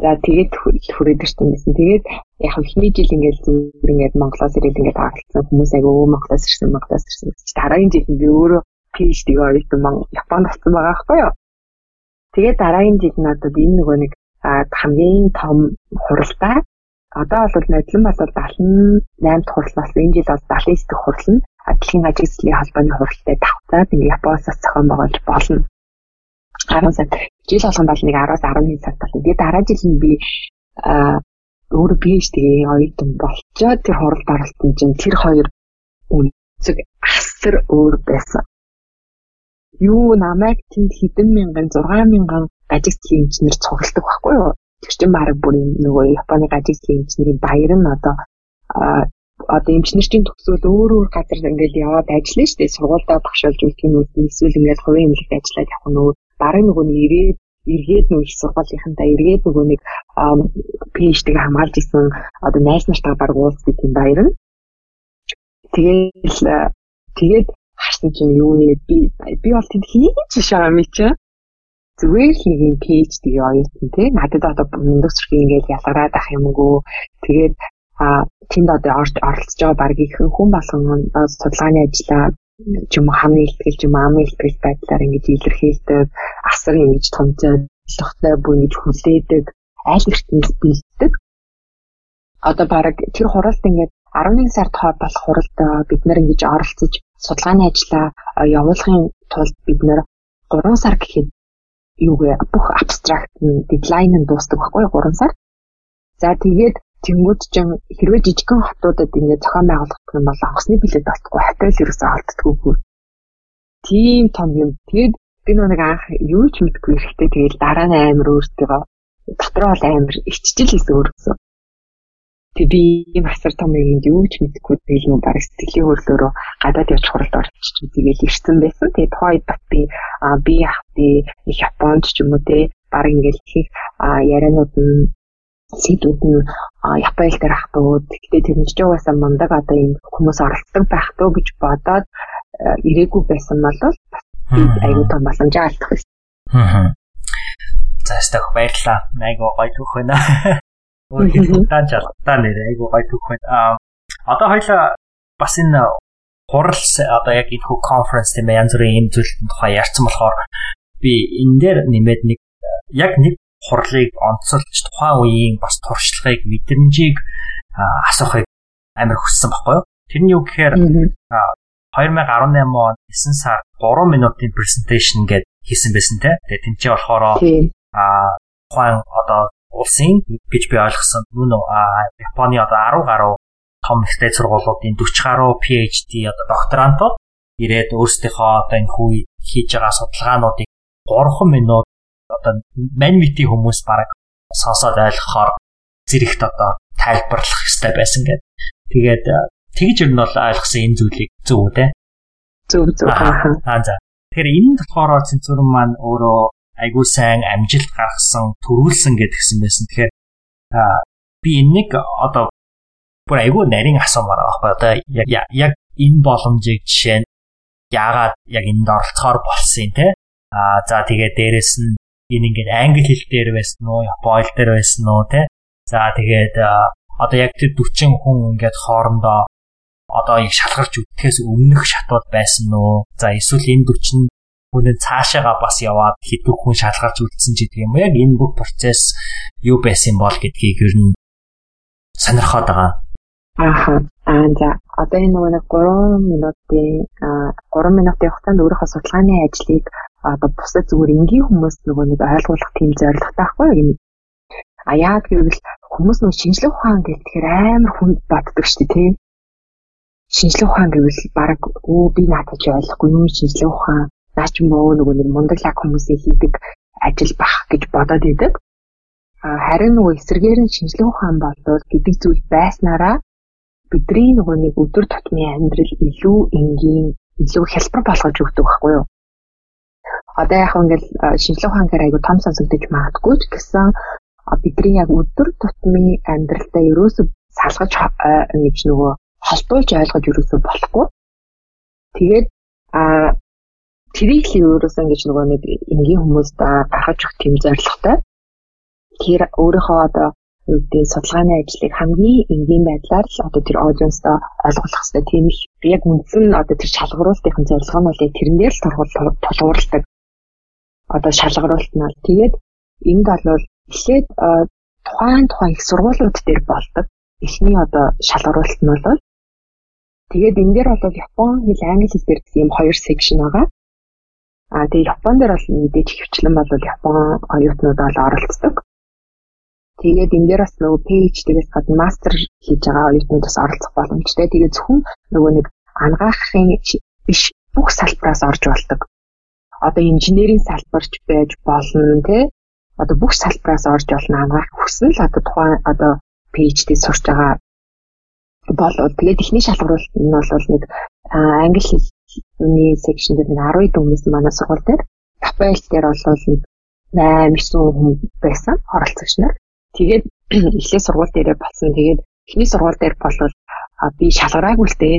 За тэгээд хүрээдэрсэн гэсэн. Тэгээд яг ихний жил ингээл зүгээр ингээд Монголоос ирээд ингээд харилцсан хүмүүс айгаа өө Монголоос ирсэн Монголоос ирсэн дараагийн жил би өөрөө PhD-г оруулсан Японд болсон байгаа байхгүй юу. Тэгээд дараагийн жил надад энэ нөгөө нэг хамгийн том хуралдаа одоо бол нодлон бол 78 дахь хурал бас энэ жил бол 79 дахь хурал нь дэлхийн ажил хэслийн холбооны хуралтай давтаад ингээ Японоос зохион байгуулж болно. 10 сар жил болгон бол нэг 10-аас 11 сар болно. Тэгээд дараа жил нь би өөр PhD-ийн оюутан болчоо тэр хуралд оролцсон чинь тэр хоёр үнцэг асар өөр байсан. Юу намайг тэнд хэдэн мянган 6 мянган ажигчлийн инженер цугладаг байхгүй юу? Тэр чинь баг бүр нөгөө Японы ажигчлийн инженерийн баяр нь одоо одоо инженерийн төгсөөл өөр өөр газар ингээд яваад ажиллана шүү дээ. Сургуультай багшуулж үлдэх юм уу эсвэл ингээд хувийн эмнэлэгт ажиллаад явах нь өөр. Бараг нөгөө нэг ирээд эргээд нөгөө их сургуулийнхантаа эргээд нөгөө нэг PhD-г хамгаалж исэн одоо найз нартаа баг уулздаг юм баяр нь. Тэгээл тэгээд харсан чинь юу нэ би би бол тэнд хийж шаа ми чи зүгээр л нэг юм PhD оюутан тий надад одоо мундаг зүрхийг ингээл ялгараад ах юмгүй тэгээд а тэнд одоо оролцож байгаа баг ихэнх хүн болгон судалгааны ажлаа ч юм уу хамгийн ихтгэл ч юм уу амын ихтгэл байдлаар ингэж илэрхийлдэг асар ингэж томцоолохтой бүр ингэж хүлээдэг аль эртнээс бэлддэг. Одоо баг тэр хуралд ингээд 11 сард хоо болох хуралд бид нар ингэж оролцож судалгааны ажлаа явуулахын тулд бид нар 3 сар гэхэд юугээ бүх абстракт нь дедлайн нь дуустдаг байхгүй 3 сар. За тэгээд Тэнгүүд ч хэрвээ жижигхэн хотуудад ингээд зохион байгуулах юм бол онгоцны билет олдохгүй хотел ерөөсөө олддоггүй. Тийм том юм. Тэгээд би нэг анх юу ч мэдгүй ирэхдээ тэгээд дараа нь амар өөртөө дотроо бол амар иччихэл хийсэн өөрөөсөө. Тэг би ийм асар том юм юу ч мэдэхгүй тэгэл нөө бараг сэтгэлийн хөдлөөрөө гадаад явж хуралд орчих үзгээл ирсэн байсан. Тэгээд тухайд бат би би би Японд ч юм уу те бараг ингээл их ярианууд нь сэдвүүд нь Япон хэл дээр ахтууд гэхдээ тэр нь ч угаасаа мундаг одоо энэ хүмүүс оролцдог байх туу гэж бодоод ирээгүй байсан бол бас аюу том боломжоо алдах байсан. Аа. За стах баярлаа. Айгу гоё түүх байна. Өөр дан жалтаа нэр айгу гоё түүх байна. Аа одоо хоёлаа бас энэ хурал одоо яг энэ хүү конференс тийм янз бүрийн юм зүйлийн тухай ярьсан болохоор би энэ дээр нэмээд нэг яг нэг хурлыг онцолж тухайн үеийн бас туршлагыг мэдрэмжийг асуухыг амар хүссэн баггүй юу? Тэр нь юу гэхээр 2018 он 9 сар 3 минутын presentation гээд хийсэн байсан те. Тэгээ тэнцээ болохоор а тухайн одоо улсын гэж би ойлгосон нүн Японы одоо 10 гаруй том ихтэй сургуулиудын 40 гаруй PhD одоо докторантууд ирээд өөрсдийнхөө одоо энэ хүү хийж байгаа судалгаануудыг 3 минут одоо мань мити хүмүүс бараг сонсоод ойлгохоор зэрэгт одоо тайлбарлах хэрэгтэй байсан гэдэг. Тэгээд тэгж ер нь бол ойлгосон энэ зүйлийг зөв үү те? Зөв зөв. Аа за. Тэгэхээр энэ болохоор цэнцүрэн маань өөрөө айгуу сайн амжилт гаргасан, төрүүлсэн гэдгсэн байсан. Тэгэхээр би энийг одоо бүр айгуу нарийн асуумаар байгаа байхгүй одоо яг энэ боломжийг жишээ нь яагаад яг энд оролцохоор болсон те а за тэгээ дээрэс нь энэ ингээд англи хэл дээр байсан уу, япон хэл дээр байсан уу те. За тэгээд одоо яг тэр 40 хүн ингээд хоорондоо одоо яг шалгарч үтгэхээс өмнөх шатууд байсан уу? За эсвэл энэ 40 хүнээ цаашаага бас яваад хэдэн хүн шалгарч үлдсэн ч гэдэг юм. Яг энэ бүх процесс юу байсан бол гэдгийг ер нь сонирхоод байгаа. Ааха. Аа за одоо энэ нэг 3 минутын 3 минутын хугацаанд өөрийнхөө судалгааны ажлыг одоо бусад зүгээр энгийн хүмүүс нөгөө нэг ойлгуулах тийм зорилготой байхгүй юу? А яа гэвэл хүмүүс нөгөө шинжлэх ухаан гэхээр амар хүн боддог шүү дээ тийм. Шинжлэх ухаан гэвэл баг өө би наадаж ойлгохгүй юм шинжлэх ухаан наач мөө нөгөө нэг мундаглаг хүмүүсийн хийдэг ажил бах гэж бодоод идэг. А харин нөгөө эсрэгээр нь шинжлэх ухаан болоод гэдэг зүйл байснараа бидний нөгөө нэг өдөр тутмын амьдрал илүү энгийн илүү хялбар болгож өгдөг байхгүй юу? Одоо яг ингээл шинжлэх ухаан гэхээр айгу том сонсогдож магадгүй ч гэсэн бидний яг өдөр тутмын амьдралдаа ерөөсө салгаж ингэж нөгөө холбуулж ойлгож ерөөсө болохгүй. Тэгээд а тэрийг л ерөөсөө ингэж нөгөө нэг энгийн хүмүүст гаргаж өгөх тийм зорилготой. Тэр өөрийнхөө одоо үүдээ судалгааны ажлыг хамгийн энгийн байдлаар л одоо тэр аудиенстаа ойлгуулах хэрэгтэй. Тийм их яг үндсэн одоо тэр шалгаруулалтын зорилго нь бол тэрэн дээр л тулгуурладаг одоо шалгаруулт нь бол тэгээд энд бол эхлээд тухайн тухайн их сургуулиуд дээр болдог. Эхний одоо шалгаруулалт нь бол тэгээд энэ дээр бол Япон хэл, англи хэл дээр гэсэн юм хоёр секшн байгаа. Аа тэгээд Япон дээр бол мэдээж хөвчлэн бол Япон оюутнууд бол оролцдог. Тэгээд энэ дээр бас нөгөө PhD-гээс гадна мастер хийж байгаа оюутнууд бас оролцох боломжтой. Тэгээд зөвхөн нөгөө нэг ангаахын биш бүх салбараас орж болдог. Одоо инженерийн салбарч байж болно тий. Одоо бүх салбараас орж болно ангаах хүснэ л одоо тухайн одоо PhD сурч байгаа бол тэгээд ихний шалгаруулалт нь бол нэг англи хэлний секшн дээр нэг 10 хүмүүс манай сургууль дээр Тапайл дээр бол нэг 8 9 хүн байсан оролцогч нар. Тэгээд эхлээ сургууль дээрээ болсон. Тэгээд эхний сургууль дээр болвол би шалгараагүй л дээ.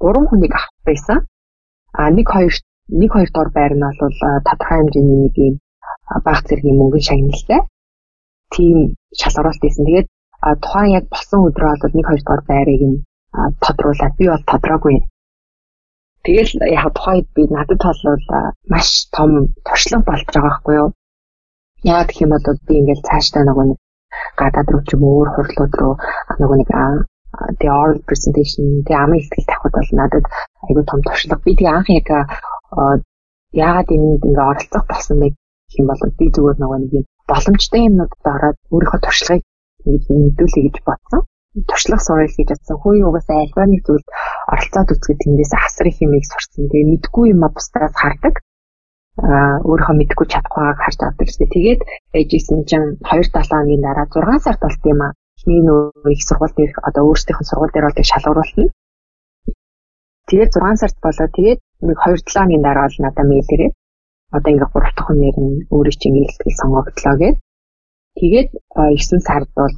гурван хүнийг авах байсан. А нэг хоёр нэг хоёр дор байр нь бол тодорхой хэмжээний нэг юм баг зэргийн мөнгөний шагналтай. Тийм шалгаруулалт хийсэн. Тэгээд тухайн яг болсон өдрөө бол нэг хоёр дор байрыг нь тодруулаад би бол тодроогүй. Тэгэл яг тухайд би надад бол маш том туршлага болж байгаа байхгүй юу? Яа гэх юм бол би ингээл цаашдаа нөгөө нэг гадаад руу ч юм уу өөр хурлууд руу нөгөө нэг the oral presentation the ам ихтгэл тавихад бол надад айгүй том туршлага. Би тэгээ анх яг яагаад энд ингээ оролцох болсон бэ гэх юм бол би зүгээр нөгөө нэг юм боломжтой юмнуудад ороод өөрийнхөө туршлагыг мэдүүлэе гэж бодсон. Туршлага сурах гэж бодсон. Хөөе угаасаа альва нэг зүйлд оролцоод үзгээд тэндээс асар их юмыг сурсан. Тэгээ мэдгүй юм а бусдаас хардаг өөрийнхөө мэдгүй чадхгүйг харж авдаг гэсэн. Тэгээд ээжсэн чинь 2-7 хоногийн дараа 6 сард болт юм аа. Эхний нөө их сургууль дээр одоо өөрсдийнх нь сургууль дээр бол тэг шалгуулна. Тэгээд 6 сард болоо тэгээд нэг 2-7 хоногийн дараа бол надад мэйл ирээд одоо ингээ 3 дахь хүнээр нь өөрийн чинь илтгэл сонгогдлоо гэд. Тэгээд 9 сард бол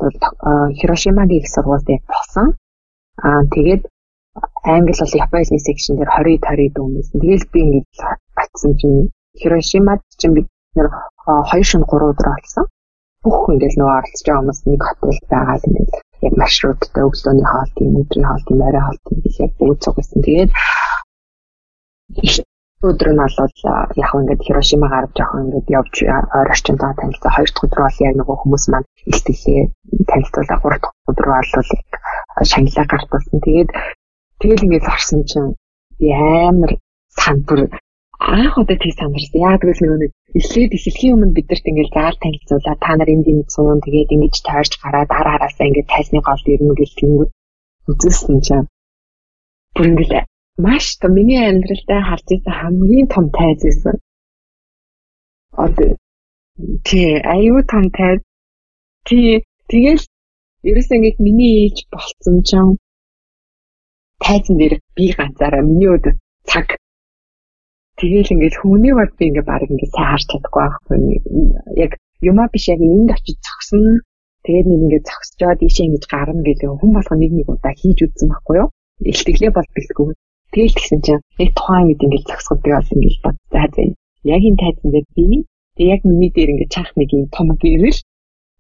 Хирошимагийн их сургууль дээр болсон. Аа тэгээд англи бол Японы секшн дээр 20 20 дүүмсэн. Тэгэл би ингэ батсан чинь Хирошимад чинь бид нэр 2 шин 3 өдөр олсон. Бүх ингээл нөгөө оролцож байгаа хүмүүс нэг хотелд байгаа л ингээл яг маршруттай өглөөний хоолт юм, өдрийн хоолт юм, орой хоолт юм гэх яг бүгд цугсан. Тэгээд өдөр нь болоод яг ингээд Хирошима гарч жоох ингээд явж ойр орчиндөө танилцаа. Хоёр дахь өдөр бол яг нөгөө хүмүүс маань илтгэлээ танилцуулаа. Гурав дахь өдөр бол яг шангилаа гарч болсон. Тэгээд тэгэл ингээд орсон чинь амар санбар анх удаа тийг сандарсан. Яа тэгвэл нэг эхлээд эхлэхийн өмнө бидэрт ингээд заал танилцуулаад та нар энд энэ цуун тэгээд ингэж тойрч гараад ара араасаа ингээд тайсны гол ирнэ гэж тэнгүүд үзүүлсэн чинь бүр ингээд маш том миний амьдралдаа харж байсан хамгийн том тайз байсан. Одоо тий аюу том тайз. Тий тэгэл ерөөсөө ингээд миний ээж болцсон чинь тайзан дээр би ганцаараа миний өдөө цаг Тэгээл ингээд хүмүүний бод би ингээд баг ингээд сайн харж чадахгүй байхгүй. Яг юмаа биш яг энд очиж зогсно. Тэгээд нэг ингээд зогсчоод ийшээ ингэж гарна гэдэг хүн болгоо нэг нэг удаа хийж үзсэн байхгүй юу? Илтгэлээ бол бэлтгүй. Тэгэл тэгсэн чинь яг тухайн үед ингээд зогсоход би бас ингэж бодсон. За яг энэ тайзан дээр би тэг яг миний дээр ингээд чанх нэг юм том гэрэл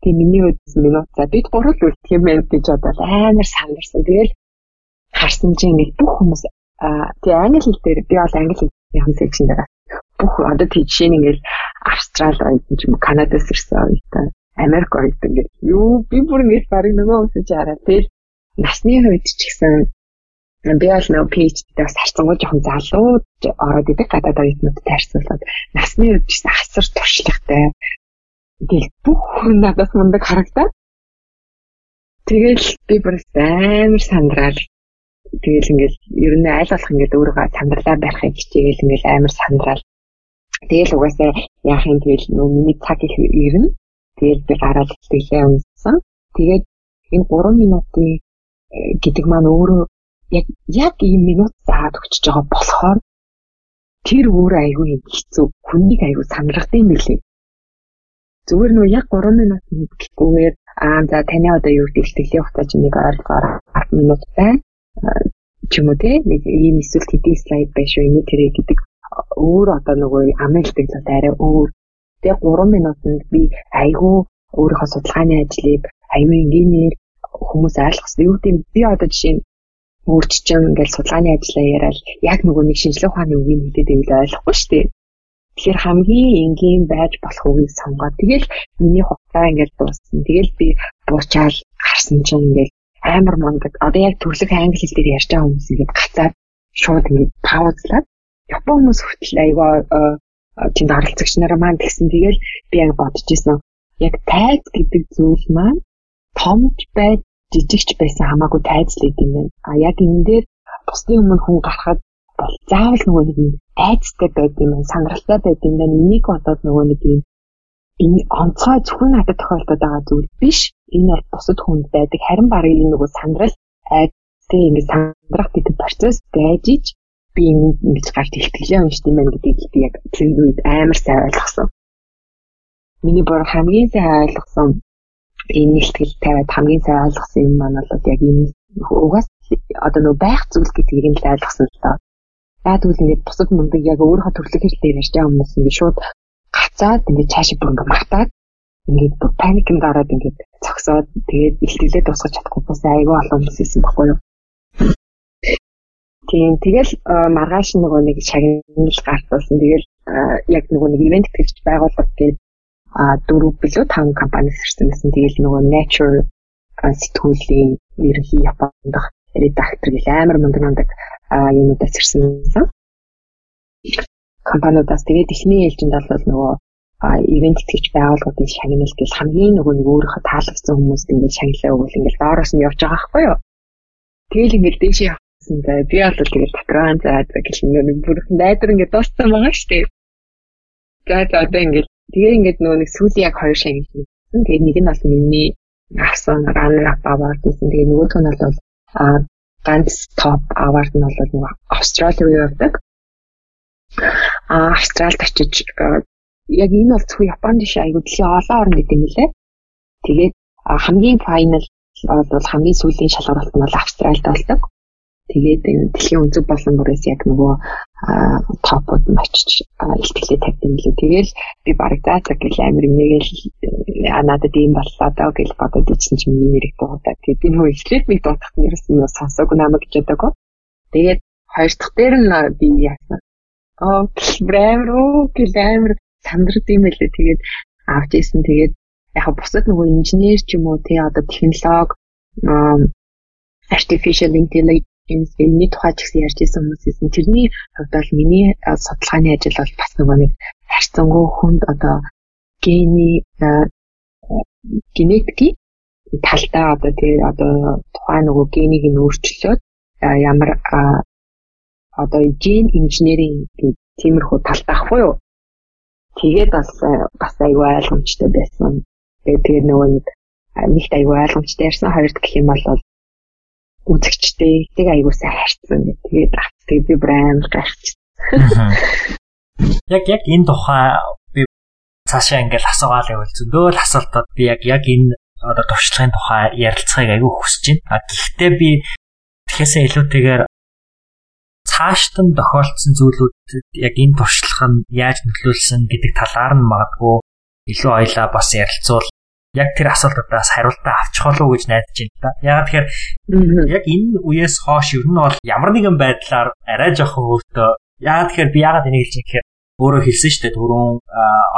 тэг миний үдс минут за бид гурал үлдэх юм байна гэж бодоод амар сандарсан. Тэгэл харсан чинь ингээд бүх хүмүүс тэг англи хэл дээр би бол англи хэл яхан секшн дээр бүх одоо тийш ингээл Австрал ч юм уу Канадаас ирсэн оюутан Америк оюутан ингээд юу би бүр ингээд барыг нөгөө үсэж хараа. Тэгэл насны хувьд ч гэсэн би бол нөгөө PhD-дээс харцангуй жоохон залуу ороод идэг гадаад оюутнуудад харьцуулаад насны хувьд ч асар туршлагатай. Тэгэл бүх хүн надаас мундаг харагдаад Тэгэл би бүр амар сандраад Тэгэл ингээл ер нь аль болох ингээд өөрийгөө сандралаа барихыг хичээгээл ингээл амар сандраал. Тэгэл угаасаа яах юм тэгэл миний цаг их ирнэ. Тэгэл би гараад хэлээ унсан. Тэгээд энэ 3 минутын э, гэдэг маань өөрөө яг яг ийм минут заагаад өгчөж байгаа болохоор тэр өөр айгүй хэцүү. Хүнийг айгүй сандрахдаг юм билээ. Зүгээр нөө яг 3 минут гэхгүйгээр аа за таны одоо юу гэдэг ихтгэлийн хугацаа чинь нэг ойролцоогоор 10 минут байна ч юм уу те нэг ийм эсвэл хэдийн слайд байх шүү энэ тэрэ гэдэг өөр одоо нөгөө амжилтдаг л арай өөр. Тэгээ 3 минутанд би айгүй өөрийнхөө судалгааны ажлыг аюу энгийнээр хүмүүс ойлгосон. Юу гэвэл би одоо жишээ нь өөрчлөн ингээл судалгааны ажлаа яриад яг нөгөө нэг шинжилгээ ухааны үгийг мэдээд байвал ойлгохгүй шүү дээ. Тэгэхээр хамгийн энгийн байж болох үгийг сонгоод тэгэл миний хугацаа ингээд дууссан. Тэгэл би буучаал гарсан чинь ингээд амар мондөг. Одоо яг төрлөх англи хэл дээр ярьж байгаа хүмүүс ингээд гацаад шууд ингээд паузлаад Япон хүмүүс хүртэл аягаа тэнд оролцогч нараа маань тэгсэн. Тэгэл би яг бодож исэн. Яг тайз гэдэг зүйл маань томч бай жижигч байсан хамаагүй тайзлаад юм байна. А яг энэ дээр бусдын өмнө хүн гарахад бол заавал нөгөө нэг айцтай байд юм байна, сандралтай байд юм байна. Энийг бодоод нөгөө нэг юм энэ онцгой зөвхөн надад тохиолдоод байгаа зүйл биш. Энэ бол бусад хүнд байдаг. Харин барыг нөгөө сандрал айцтай ингэ сандрах гэдэг процесс байж ич би ингэж гарт ихтгэлээ уншд юм байна гэдгийг би яг тэр үед амар сайн ойлгосон. Миний бүр хамгийн сайн ойлгосон энэ ихтгэл тавиад хамгийн сайн ойлгосон юм маань бол яг энэ угаас одоо нөгөө байх зүйл гэдгийг нь л ойлгосон л доо. Яг тэгвэл ингээд бусад мундаг яг өөрийнхөө төрлөх хэлээр ярьж байгаа хүмүүс ингээд шууд гацаад ингээд цаашаа бүр ингээд магтаад ингээд паникнд ороод ингээд цогсоод тэгээд ихтгэлээ тусгаж чадахгүй бас айгүй олон хүмүүс ирсэн баггүй юу. Тийм тэгэл маргааш нөгөө нэг шагнал гартуулсан. Тэгэл яг нөгөө нэг ивент тэгж байгууллага гээд а дөрөв билүү таван компаниас ирсэн гэсэн. Тэгэл нөгөө Nature сэтгүүлийн ерөнхий Японд редактор гэл амар мундаг мундаг юмудаас ирсэн. Компаниудаас тэгээд эхний ээлжинд бол нөгөө ивент тэгж байгууллагуудын шагнал гэл хамгийн нөгөө нэг өөрийнхөө таалагдсан хүмүүст ингээд шагналаа өгвөл ингээд доороос нь явж байгаа байхгүй юу. Тэгэл ингээд дээшээ явсан зай би бол тэгээд патрон заад гэх юм нэг бүрхэн найдар ингээд дууссан байгаа шүү дээ. За за одоо ингээд тэгээ ингээд нөгөө нэг сүүлийн яг хоёр шагнал. Тэгээд нэг нь бол миний авсан runner up award гэсэн. Тэгээ нөгөөх нь бол а ганц топ award нь бол нөгөө Австрали руу явдаг. А Австралид очиж яг энэ бол зөвхөн Японд биш айгуу дэлхийн олон орнд гэдэг юм лээ. Тэгээд хамгийн файнал бол хамгийн сүүлийн шалгаруулалт нь бол Австралид болдог. Тэгээд дэлхийн өнцөг болон бүрээс яг нөгөө топууд нь очиж илтгэлээ тавьсан билүү. Тэгэл би бараг заа цаг гэл амир нэгэл надад ийм боллоо даа гэл бодоод ичсэн чинь миний нэрийг дуудаа. Тэгээд би нөгөө эхлээд би дуудах нь ерөөс нь сонсоогүй намайг гэж бодоагүй. Тэгээд хоёр дахь дээр нь би яасан. Аа брэм руу гэл амир сандрд юм байлээ. Тэгээд авч ийсэн. Тэгээд яг бусад нөгөө инженер ч юм уу тий одоо технологи artificial intelligence энэний тухай ч гэсэн ярьж исэн хүмүүсээс нь тэрний хувьд бол миний судалгааны ажил бол бас нөгөө нэг харьцангуй хүнд одоо гений генетикийн талдаа одоо тий одоо тухайн нөгөө генийг нь өөрчлөөд ямар одоо ген инженерийн тиймэрхүү талдаа ахгүй юу тэгээд бас бас аюу ойлгомжтой байсан. Тэгээд тэр нөгөө нэг нэгт аюу ойлгомжтой ярьсан хоёрт гэх юм бол үзэгчтэй тэг аюусаа харьцсан. Тэгээд тэгээд би брэм гайхчихсан. Яг яг энэ тухай би цаашаа ингээл асуугаал явуул зөндөө л асуултууд би яг яг энэ одоо туршлагын тухай ярилцахыг аягүй хүсэж байна. А гэхдээ би тэгэхээсээ илүүтэйгээр цаашд нь тохиолдсон зүйлүүдэд яг энэ туршлага нь яаж нөлөөлсөн гэдэг талаар нь магадгүй илүү ойлаа бас ярилцвал яг тэр асуултуудаас хариултаа авчих болов уу гэж найдаж байна та. Яг тэгэхээр яг энэ үеэс хойш ер нь бол ямар нэгэн байдлаар арай жоохон өөртөө яг тэгэхээр би яагаад энийг хэлж гэхээр өөрөө хэлсэн шүү дээ. Түрүүн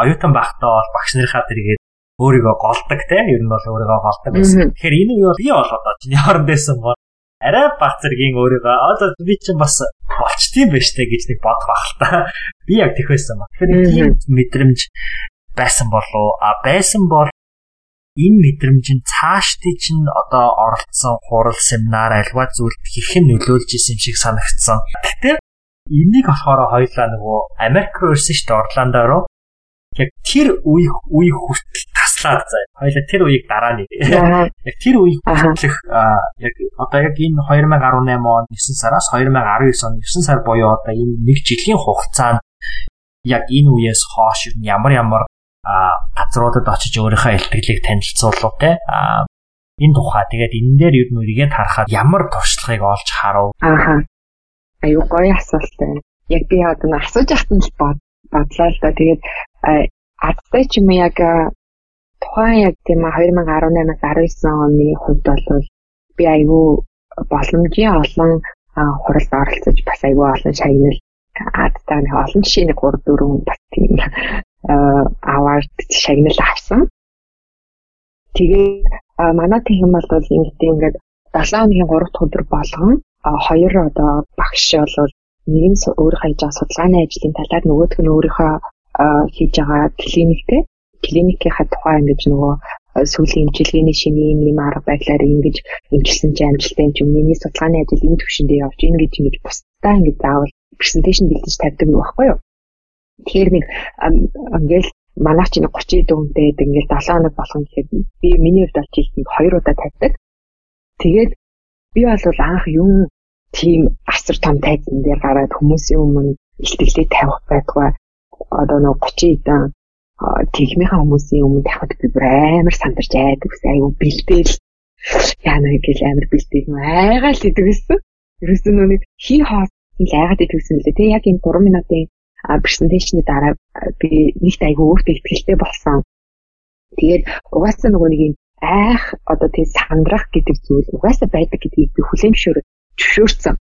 оюутан байхдаа бол багш нарынхаа тэргээд өөрийгөө голдог те. Ер нь бол өөрийгөө голдог гэсэн. Тэгэхээр энэ үе бол би бол одоо чинь яаран дэсэн бол арай баг зэргийн өөрийгөө одоо би чинь бас болчтiin байж тээ гэж нэг бодох байх л та. Би яг тэгх байсан ба. Тэгэхээр тийм мэдрэмж байсан болов а байсан бол энэ мэдрэмж нь цаашдын чинь одоо оролцсон хурал семинар альва зүйлд хэрхэн нөлөөлж исэн юм шиг санагдсан. Гэхдээ энийг болохоор хоёлаа нөгөө Америк руу ирсэн шүү дээ Орландо руу. Яг тэр үе үе хүртэл таслаад заяа. Хоёлаа тэр үеийг дараа нь. Яг тэр үеийг хүртэлх яг одоо яг энэ 2018 он 9 сараас 2019 он 9 сар буюу одоо энэ нэг жилийн хугацаанд яг энэ үеэс хойш ямар ямар газруудад очиж өөрийнхөө илтгэлийг танилцуулав те. Энэ тухай тэгээд энэ дээр ер нь үргээд харахад ямар туршлагыг олж харав? Ааха аюу гоё асуулт байна. Яг би одоо асууж нь бод бодлоо л да тэгээд адтай ч юм яг тухайн яг тийм 2018-аас 19 оны хувьд бол би аюу боломжийн олон хуралд оролцож бас аюу олон шагнал адтай нэг олон жишээ нэг 3 4 бас тийм аваад шагнал авсан. Тэгээд манай тийм бол ингээд ингээд 7 хоногийн 3 дахь өдөр болгон хоёр одоо багш бол нэг нь өөрөө хийж байгаа судалгааны ажлын талаар нөгөөх нь өөрийнхөө хийж байгаа клиниктэй клиникийнхаа тухай ингэж нөгөө сүүлийн имчилгээний шиний юм юм арга байдлаар ингэж имчилсэн чи амжилттай юм миний судалгааны ажил энэ төвшөндөө явж ийн гэж ингэж бусдаа ингэж заавал презентацийн бэлдэж тавьдаг юм баггүй юу. Тэгэхээр нэг ингээл манайх чинь 30 дүүнтэй гэдэг ингээл 7 хоног болгон гэхэд би миний хувьд бол жилд нэг 2 удаа тавьдаг. Тэгээд би бол анх юм тийм асар том тайзан дээр гараад хүмүүсийн өмнө илтгэлээ тавих байдгаа одоо нэг 30 эдэн тэгмийнхаа хүмүүсийн өмнө тавихад би бүр амар сандарч айдаг ус айгу бэлдээл яана гэж амар бэлдээл айгаал идэг гэсэн. Ерөөсөө нүг хий хоос айгаад идэг гэсэн лээ. Тэгээ яг энэ 3 минутын презентацийн дараа би нэгт айгу өөртөө ихтэй болсон. Тэгээд угаасаа нөгөө нэг юм айх одоо тийм сандрах гэдэг зүйл угаасаа байдаг гэдгийг би хүлээмжшөөр зөвшөөрсөн.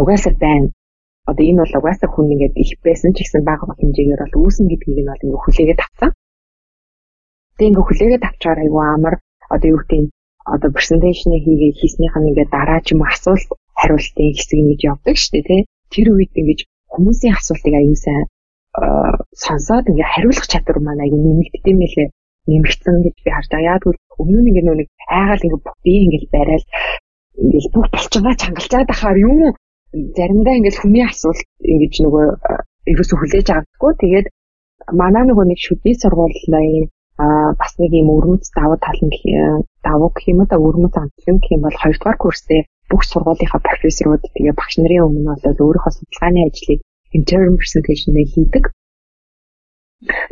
Угаасаа байна. Одоо энэ бол угаасаа хүн ингээд их байсан ч гэсэн бага хэмжээгээр бол үүснэ гэдгийг нь бол ингээд хүлээгээд авсан. Тэгээ ингээд хүлээгээд авчаар айгүй амар одоо юу гэдэг одоо презентацийн хийгээ хийснийх нь ингээд дараа ч юм асуулт хариултын хэсэг ингэж явдаг шүү дээ тий. Тэр үед ингэж хүмүүсийн асуултыг аюу сайн сонсоод ингээ хариулах чадвар маань аюу нэмэгддэм мэлээ нэмэгдсэн гэж би харж байгаа. Яг л өмнө нь ингээ нэг айгаал ингээ би ингээ барайл ингээл бүх болчингаа чангалчаад ахаар юм заримдаа ингээл хүний асуулт ингэж нөгөө ерөөсө хүлээж авдаггүй. Тэгээд манай нөгөө нэг шүдний сургуулийн а бас нэг юм өрмөц давуу тал нь давуу гэх юм да өрмөц амтлан гэх юм бол хоёрдугаар курсээ бүх сургуулийнхаа профессорууд тэгээ багш нарын өмнө болоод өөрийнхөө судалгааны ажлыг intern presentation хийдэг.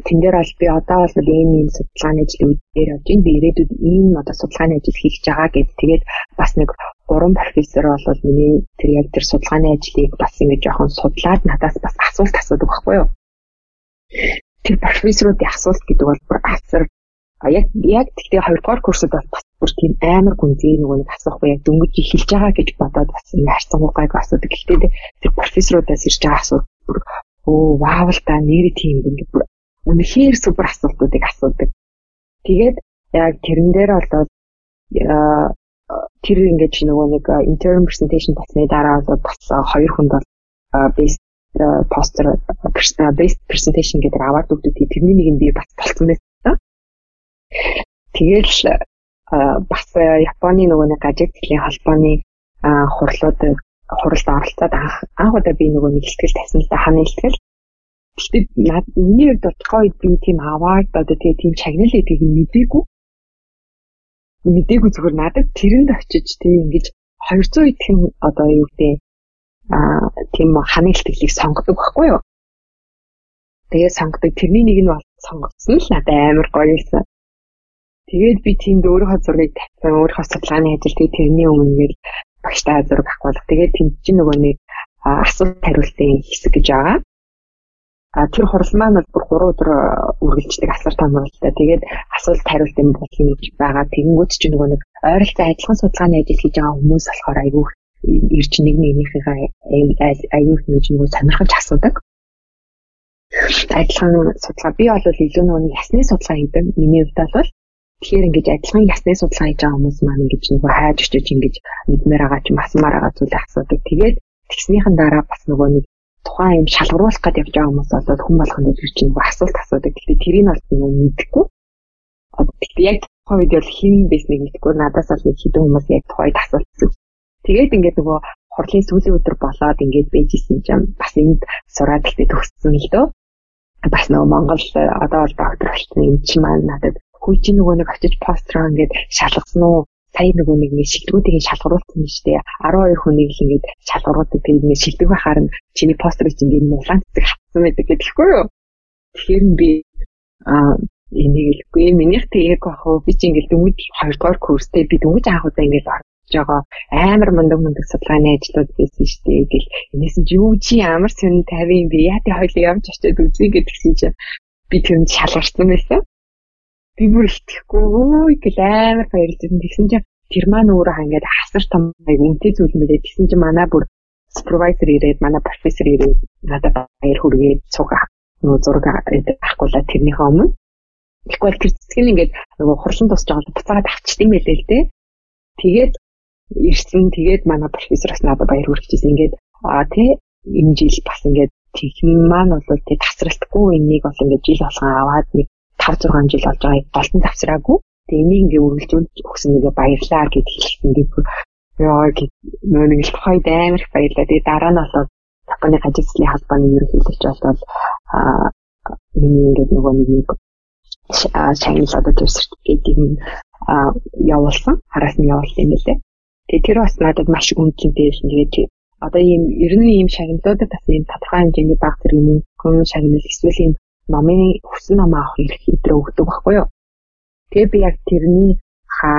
Тэн дээр бол би одоо бол ийм ийм судалгааны ажлын үдээр явж байна. Би ирээдүйд ийм одоо судалгааны ажил хийх гэж байгаа гэд тэгээд бас нэг гурван профессор бол миний тэр яг тэр судалгааны ажлыг бас ингэж жоохон судлаад надаас бас асуулт асуудаг байхгүй юу? Тэр профессоруудын асуулт гэдэг бол бүр асар яг яг тэгтээ хоёрдугаар курсд бол бас бүр тийм амар гүнзгий нөгөө нэг асуухгүй яг дөнгөж эхэлж байгаа гэж бодоод бас хайрцан гайг асуудаг. Гэхдээ тэр профессорудаас ирж байгаа асуулт бүр оо вау л да нэр тийм ингэ бүр үнэхээр супер асуултуудыг асуудаг. Тэгээд яг тэрэн дээр болоод тэр ингэж нөгөө нэг intern presentation басны дараа бол бас хоёр хүнд бол based постэр based presentation гэдэг аваад өгдөг. Тэрний нэг нь би бас болцсон байсан. Тэгэл бас Японы нөгөө нэг ажигтлын холбооны хурлууд хуралд оролцоод анх анх удаа би нөгөө нэг ихтгэл тавьсан л да ханы ихтгэл. Гэхдээ над миний хувьд бодохоо би тийм аваад одоо тэгээ тийм чагнал гэдгийг мэдээгүй. Мэдээгүй зүгээр надад тэрэнд очиж тийм ингэж 200 идэхэн одоо юу гэдэг аа тийм ханы ихтгэлийг сонгодог байхгүй юу? Тэгээ сонгодог тэрний нэг нь бол сонгогдсон л надад амар гоё юмсан. Тэгээд би тэнд өөрийнхөө зургийг тавьсан, өөрийнхөө судалгааны ажил тэгээд тэрний өмнө гээд багштай зураг авах. Тэгээд тэнд чинь нөгөө нэг асуулт хариултын хэсэг гэж байгаа. А тэр хурал маань бол бүр 3 өдөр үргэлжлэх асар том хуралтай. Тэгээд асуулт хариултын бодлого гэж байгаа. Тэгэнгүүт чинь нөгөө нэг ойролцоо адилхан судалгааны ажил хийж байгаа хүмүүс болохоор айгүй ирж нэг нэгнийхээ аюул нэг нөгөө сонирхолж асуудаг. Адилхан судалгаа би бол илүү нөгөө ясны судалгаа хийдэг. Миний хувьд бол Тэгэхээр ингэж адилхан ясны судалгаа хийж байгаа хүмүүс маань ингэж нөгөө хайж очиж ингэж мэдмээр байгаа ч масмаар байгаа зүйлээ асуудаг. Тэгээд тэгснийхэн дараа бас нөгөө нэг тухайн юм шалгаруулах гэж явж байгаа хүмүүс болоод хүн болгонд чинь нөгөө асуулт асуудаг. Гэхдээ тэрийг бол нөгөө мэдхгүй. Одоо яг тухайн үед бол хин байсныг мэдхгүй надаас бол нэг хэдэн хүмүүс яг тухайд асуултсан. Тэгээд ингээд нөгөө хурлын сүүлийн өдөр болоод ингээд бэжсэн юм бас энд сураад ихтэй төгссөн л дөө. Бас нөгөө Монгол одоо бол доктор болчихсон юм чи маань надад хүй чи нөгөө нэг очиж построо ингээд шалгасан уу? Сая нөгөө нэг шилдэгүүдийг шалгаруулсан шүү дээ. 12 хүнийг л ингээд шалгаруулдаг. Тэгээд нэг шилдэг байхаар нь чиний пострыг чинь энэ улаан цэцэг хатсан байдаг гэхгүй юу? Тэгэхээр би аа энийг хэлэхгүй. Минийх тэгээд бах уу би чи ингээд дөнгөж 2 дугаар курстэй би дөнгөж анх удаа ингээд орж байгаа амар мундаг мундаг судалгааны ажлууд байсан шүү дээ гэл энэс нь юу чи амар сонь 50 би яа тий хоёул явж очиод үзье гэдгсэн чинь би тэрэнд шалгарсан байсан би бүр итгэхгүй өө гэл амар баярлсан. Тэгсэн чинь тэр маань өөрөө ингээд хасар том яг үнэтэй зүйл мэлээ. Тэгсэн чинь манай бүр супервайзер ирээд манай профессор ирээд надад баяр хүргээд цуг нөгөө зураг авахгүйла тэрнийхээ өмнө. Тэгэхгүй тэр цэцэг нь ингээд нөгөө хурлан тусч байгаа буцаагаад авчт юм байлээ л дээ. Тэгээд ирсэн тэгээд манай профессор бас надад баяр хүргэжсэн ингээд аа тий энэ жил бас ингээд тэгм маань бол тий тасралтгүй энийг бол ингээд жил болгон аваад нэг 5 6 жил болж байгааг голтон завсраагүй. Тэгээ энийг ингээд үргэлжлүүлж өгсөн нэг баярлаа гэд хэлсэн. Тэгээд ёо гэд нөө нэг л тухайд амар их баярлаа. Тэгээ дараа нь болоод Японы ажилтны холбооны ерөнхийлөгч болоод аа миний ингээд нөгөө нэг нэг шагнал одоо тэр сертификатыг явуулсан. Хараас нь явуулсан юм лээ. Тэгээ тэр бас надад маш үнцэнтэй байсан. Тэгээд одоо ийм ер нь ийм шагналуудад бас ийм тодорхой хэмжээний баг зэргийн хүн шагнал эсвэл ийм номын хүссэн ном авах эрх өдрөө өгдөг байхгүй юу. Тэгээ би яг тэрний ха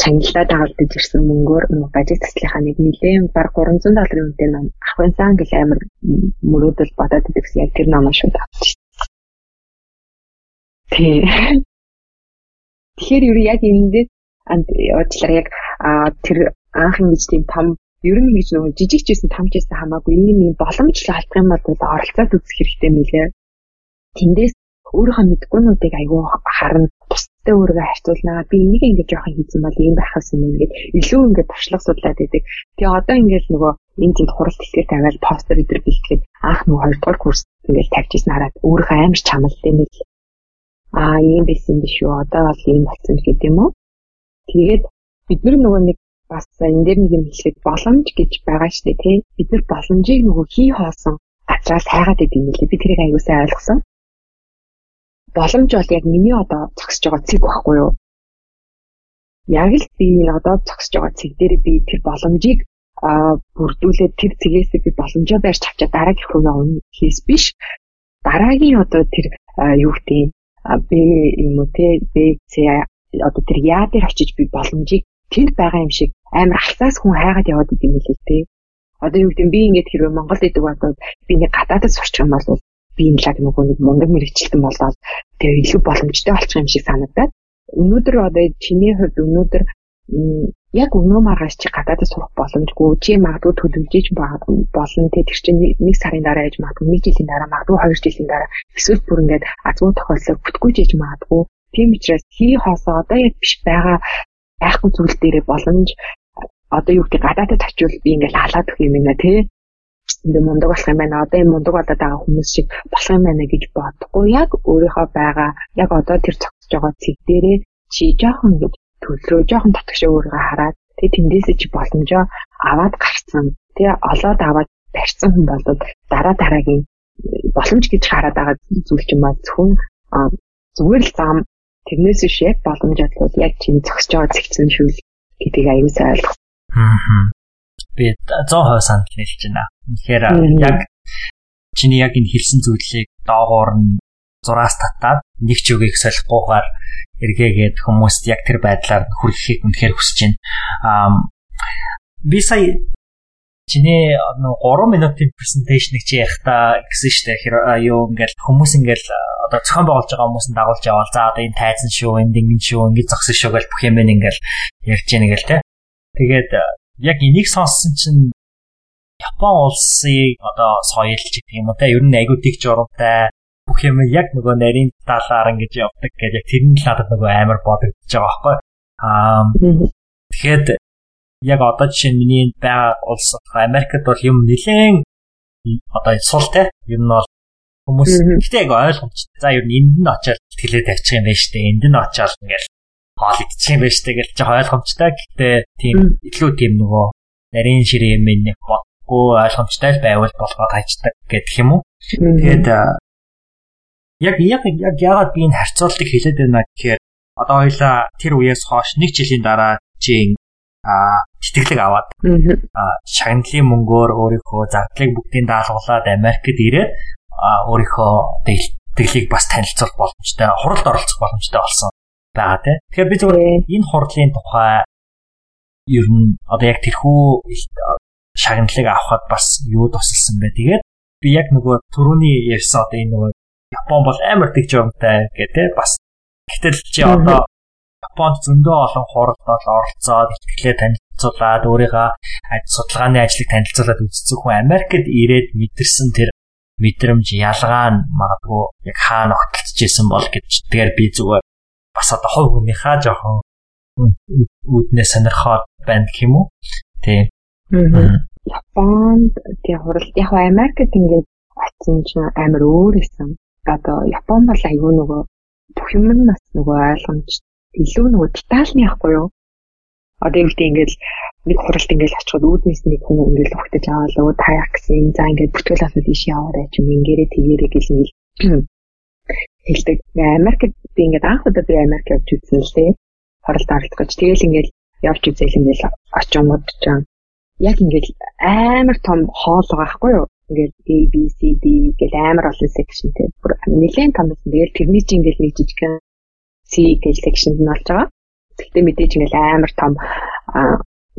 шагналаа дагалдаж ирсэн мөнгөөр бажет таслихаа нэг нэлээд баг 300 долларын үнэтэй ном авахынсан гэл амар мөрөөдөл бодоод идэгсэн яг тэр номоо шүү дээ. Тий. Тэгэхээр юу яг эндээ явуулчлаа яг тэр анх ингэж тийм том ер нь ингэж нөгөө жижиг ч гэсэн тамч гэсэн хамаагүй ийм юм боломж л алдах юм бол оролцоод үзэх хэрэгтэй мөлий. Тэндээс өөрийнхөө мэдгүйнүүдийг айгүй харна бусдтай өөрийгөө харьцуулнаа би энийг ингэж жоохон хийсэн бол ийм байх гэсэн юм ингээд илүү ингээд туршлага судлаад байдаг. Тэгээ одоо ингээд нөгөө энэ зэнд хурал дэлгэр тавиал постэр идэр бэлтгээд анх нөгөө хоёрдугаар курс ингээд тавьж исэн хараад өөрийнхөө амар чамлалтай нэг аа ийм байсан биш үү одоо бол ийм болсон гэдэг юм уу. Тэгээд бид нар нөгөө нэг бас энэ дээр нэг юм хэлэхэд боломж гэж байгаа шүү дээ тий. Бид нар боломжийг нөгөө хий хоосон газраас хайгаад идэв юм лээ. Би тэрийг аяусаа ойлгосон боломж бол яг миний одоо зогсож байгаа цэг байхгүй юу? Яг л би энэ одоо зогсож байгаа цэг дээр би тэр боломжийг а бүрдүүлээд тэр цэгээс би боломжоо барьж авчаа дараагийн руу явна хийс биш. Дараагийн одоо тэр юу гэдэг Б юм уу те Б С одоо тэр яа дээр очиж би боломжийг тэнд байгаа юм шиг амар алсаас хүн хайгаад яваад идэм билээ те. Одоо юу гэдэг би ингээд хэрвээ Монголд идэг бодоод би нэг гадаадд сурчих юм бол би энэ лаг нөгөө нэг мундаг мэрэгчлэн болоод тэгээ илүү боломжтой болчих юм шиг санагдаад өнөөдөр одоо чиний хувьд өнөөдөр яг өнөө маргааш чи гадаадд сурах боломжгүй чи магадгүй төлөвлөж болно те тэр чинь нэг сарын дараа яж магадгүй нэг жилийн дараа магадгүй хоёр жилийн дараа эсвэл бүр ингээд азгүй тохиолдлоор бүтггүй жиж магадгүй. Тийм учраас хий хоосоо одоо яг биш байгаа байхгүй зүйл дээрээ боломж одоо юу гэдэг гадаадд очивол би ингээд халаад өгөх юм байна те ингээ мундаг болох юм байна. Одоо энэ мундаг болоод байгаа хүмүүс шиг болох юм байна гэж бодохгүй яг өөрийнхөө байгаа яг одоо тэр цогцож байгаа цэг дээрээ чи жоохон гэж төлрөө жоохон татгш өөрийгөө хараад тэгээ тэндээсээ чи боломжоо аваад гарцсан. Тэгээ олоод аваад барьсан хүн бол дараа дараагийн боломж гэж хараад байгаа зүйл чинь маа зөвхөн зүгээр л зам тэрнээс биш яг боломж бодлоо яг чиний зогсож байгаа цэгцэн шүү гэдгийг аюулсаа ойлгох. Аа би 100% санал нийлж байна. Тэгэхээр яг чиний яг энэ хэлсэн зүйлийг доогоор нь зураас татаад нэг ч үгийг солихгүйгээр эргээгээд хүмүүст яг тэр байдлаар хүргэхийг үнэхээр хүсэж байна. Аа би сая чиний нэг 3 минутын презентацийг чи ярихтаа гэсэн штэ хэр юу ингээл хүмүүс ингээл одоо зохион байгуулж байгаа хүмүүс нь дагуулж яваал за одоо энэ тайзан шүү энд ингэн шүү ингэ зогсон шүү гэл бүх юм ингээл ярьж яана гэл те тэгээд яг энийг сонссон чинь Япон улсын одоо соёл ч гэх юм уу те. Ер нь айгуудыг журамтай бүх юм яг нөгөө нарийн талаар ингэж явдаг гэж яг тэр нь л надад нөгөө амар бодогдож байгаа байхгүй. Аа тэгэхэд яг одоо жишээ нь миний байгаа улс Америкт бол юм нэлээн одоо сул те. Ер нь бол хүмүүс гэхдээ яг ойлгомжтой. За ер нь энд нь очиад тэлээд тавьчих юм байна дээ. Энд нь очиад ингээл хоол идчих юм байна штэ гэж жоо ойлгомжтой. Гэхдээ тийм илүү тийм нөгөө нарийн ширээ юм нэг бодгүй ойлгомжтой байвал болгоод хайчдаг гэдэг юм уу. Тэгээд яг яг яг яагаад би энэ харьцуултыг хэлээд байна гэхээр одоо хоёлаа тэр үеэс хойш нэг жилийн дараа чи а тэтгэлэг аваад шагналын мөнгөөр өөрийнхөө зардлыг бүгдийг даалгуулад Америкт ирээд өөрийнхөө тэтгэлийг бас танилцуулах боломжтой хуралд оролцох боломжтой болсон байгаа тий. Тэгэхээр би зөвхөн энэ хурлын тухай ер нь одоо яг тэрхүү шагналыг авахад бас юу тусалсан бэ? Тэгээд би яг нөгөө түрүүний ярьсан одоо энэ нөгөө Япон бол амар тэг жомтой гэдэг бас гэтэл чи одоо Японд зөндөө олон хуралдад оролцоод итгэлээ танилцуулаад өөрийнхөө судалгааны ажлыг танилцуулаад үзсэн хүн Америкт ирээд мэдэрсэн тэр мэдрэмж ялгаа нь магадгүй яг хаана огтлцжсэн бол гэж тэгэхээр би зүгээр бас одоо хой хүнийхээ жоохон үүднээ сонирхоод байна гэх юм уу. Тийм. Японд тий хурал яг Америкт ингээд очсон чинь амар өөр исэн. Одоо Япон бол аюу нөгөө бүх юм нь бас нөгөө ойлгомж илүү нөгөө детальны ахгүй юу? Одоо юм тийм ингээд нэг хуралд ингээд очиход үүднээс нэг хүн ингээд өгтөж аваалаа таяа гэсэн. За ингээд бүтгэл аваад ийш яваарай ч юм ингээрэ тэгээрэй гэж ингээд хэлдэг. Америкт би ингээд анх удаа би Америк явж үзсэн л дээ. Хуралд оролцох гэж. Тэгэл ингээд явж үзэл ингээд очиомод ч яг ингээд амар том хоол байгаа хгүй юу? Ингээд A B C D гэл амар олон sectionтэй. Бүр нэлээд том байсан. Тэгэл тэрний чинь ингээд нэг жижигхэн C гэл section нь болж байгаа. Гэхдээ мэдээж ингээд амар том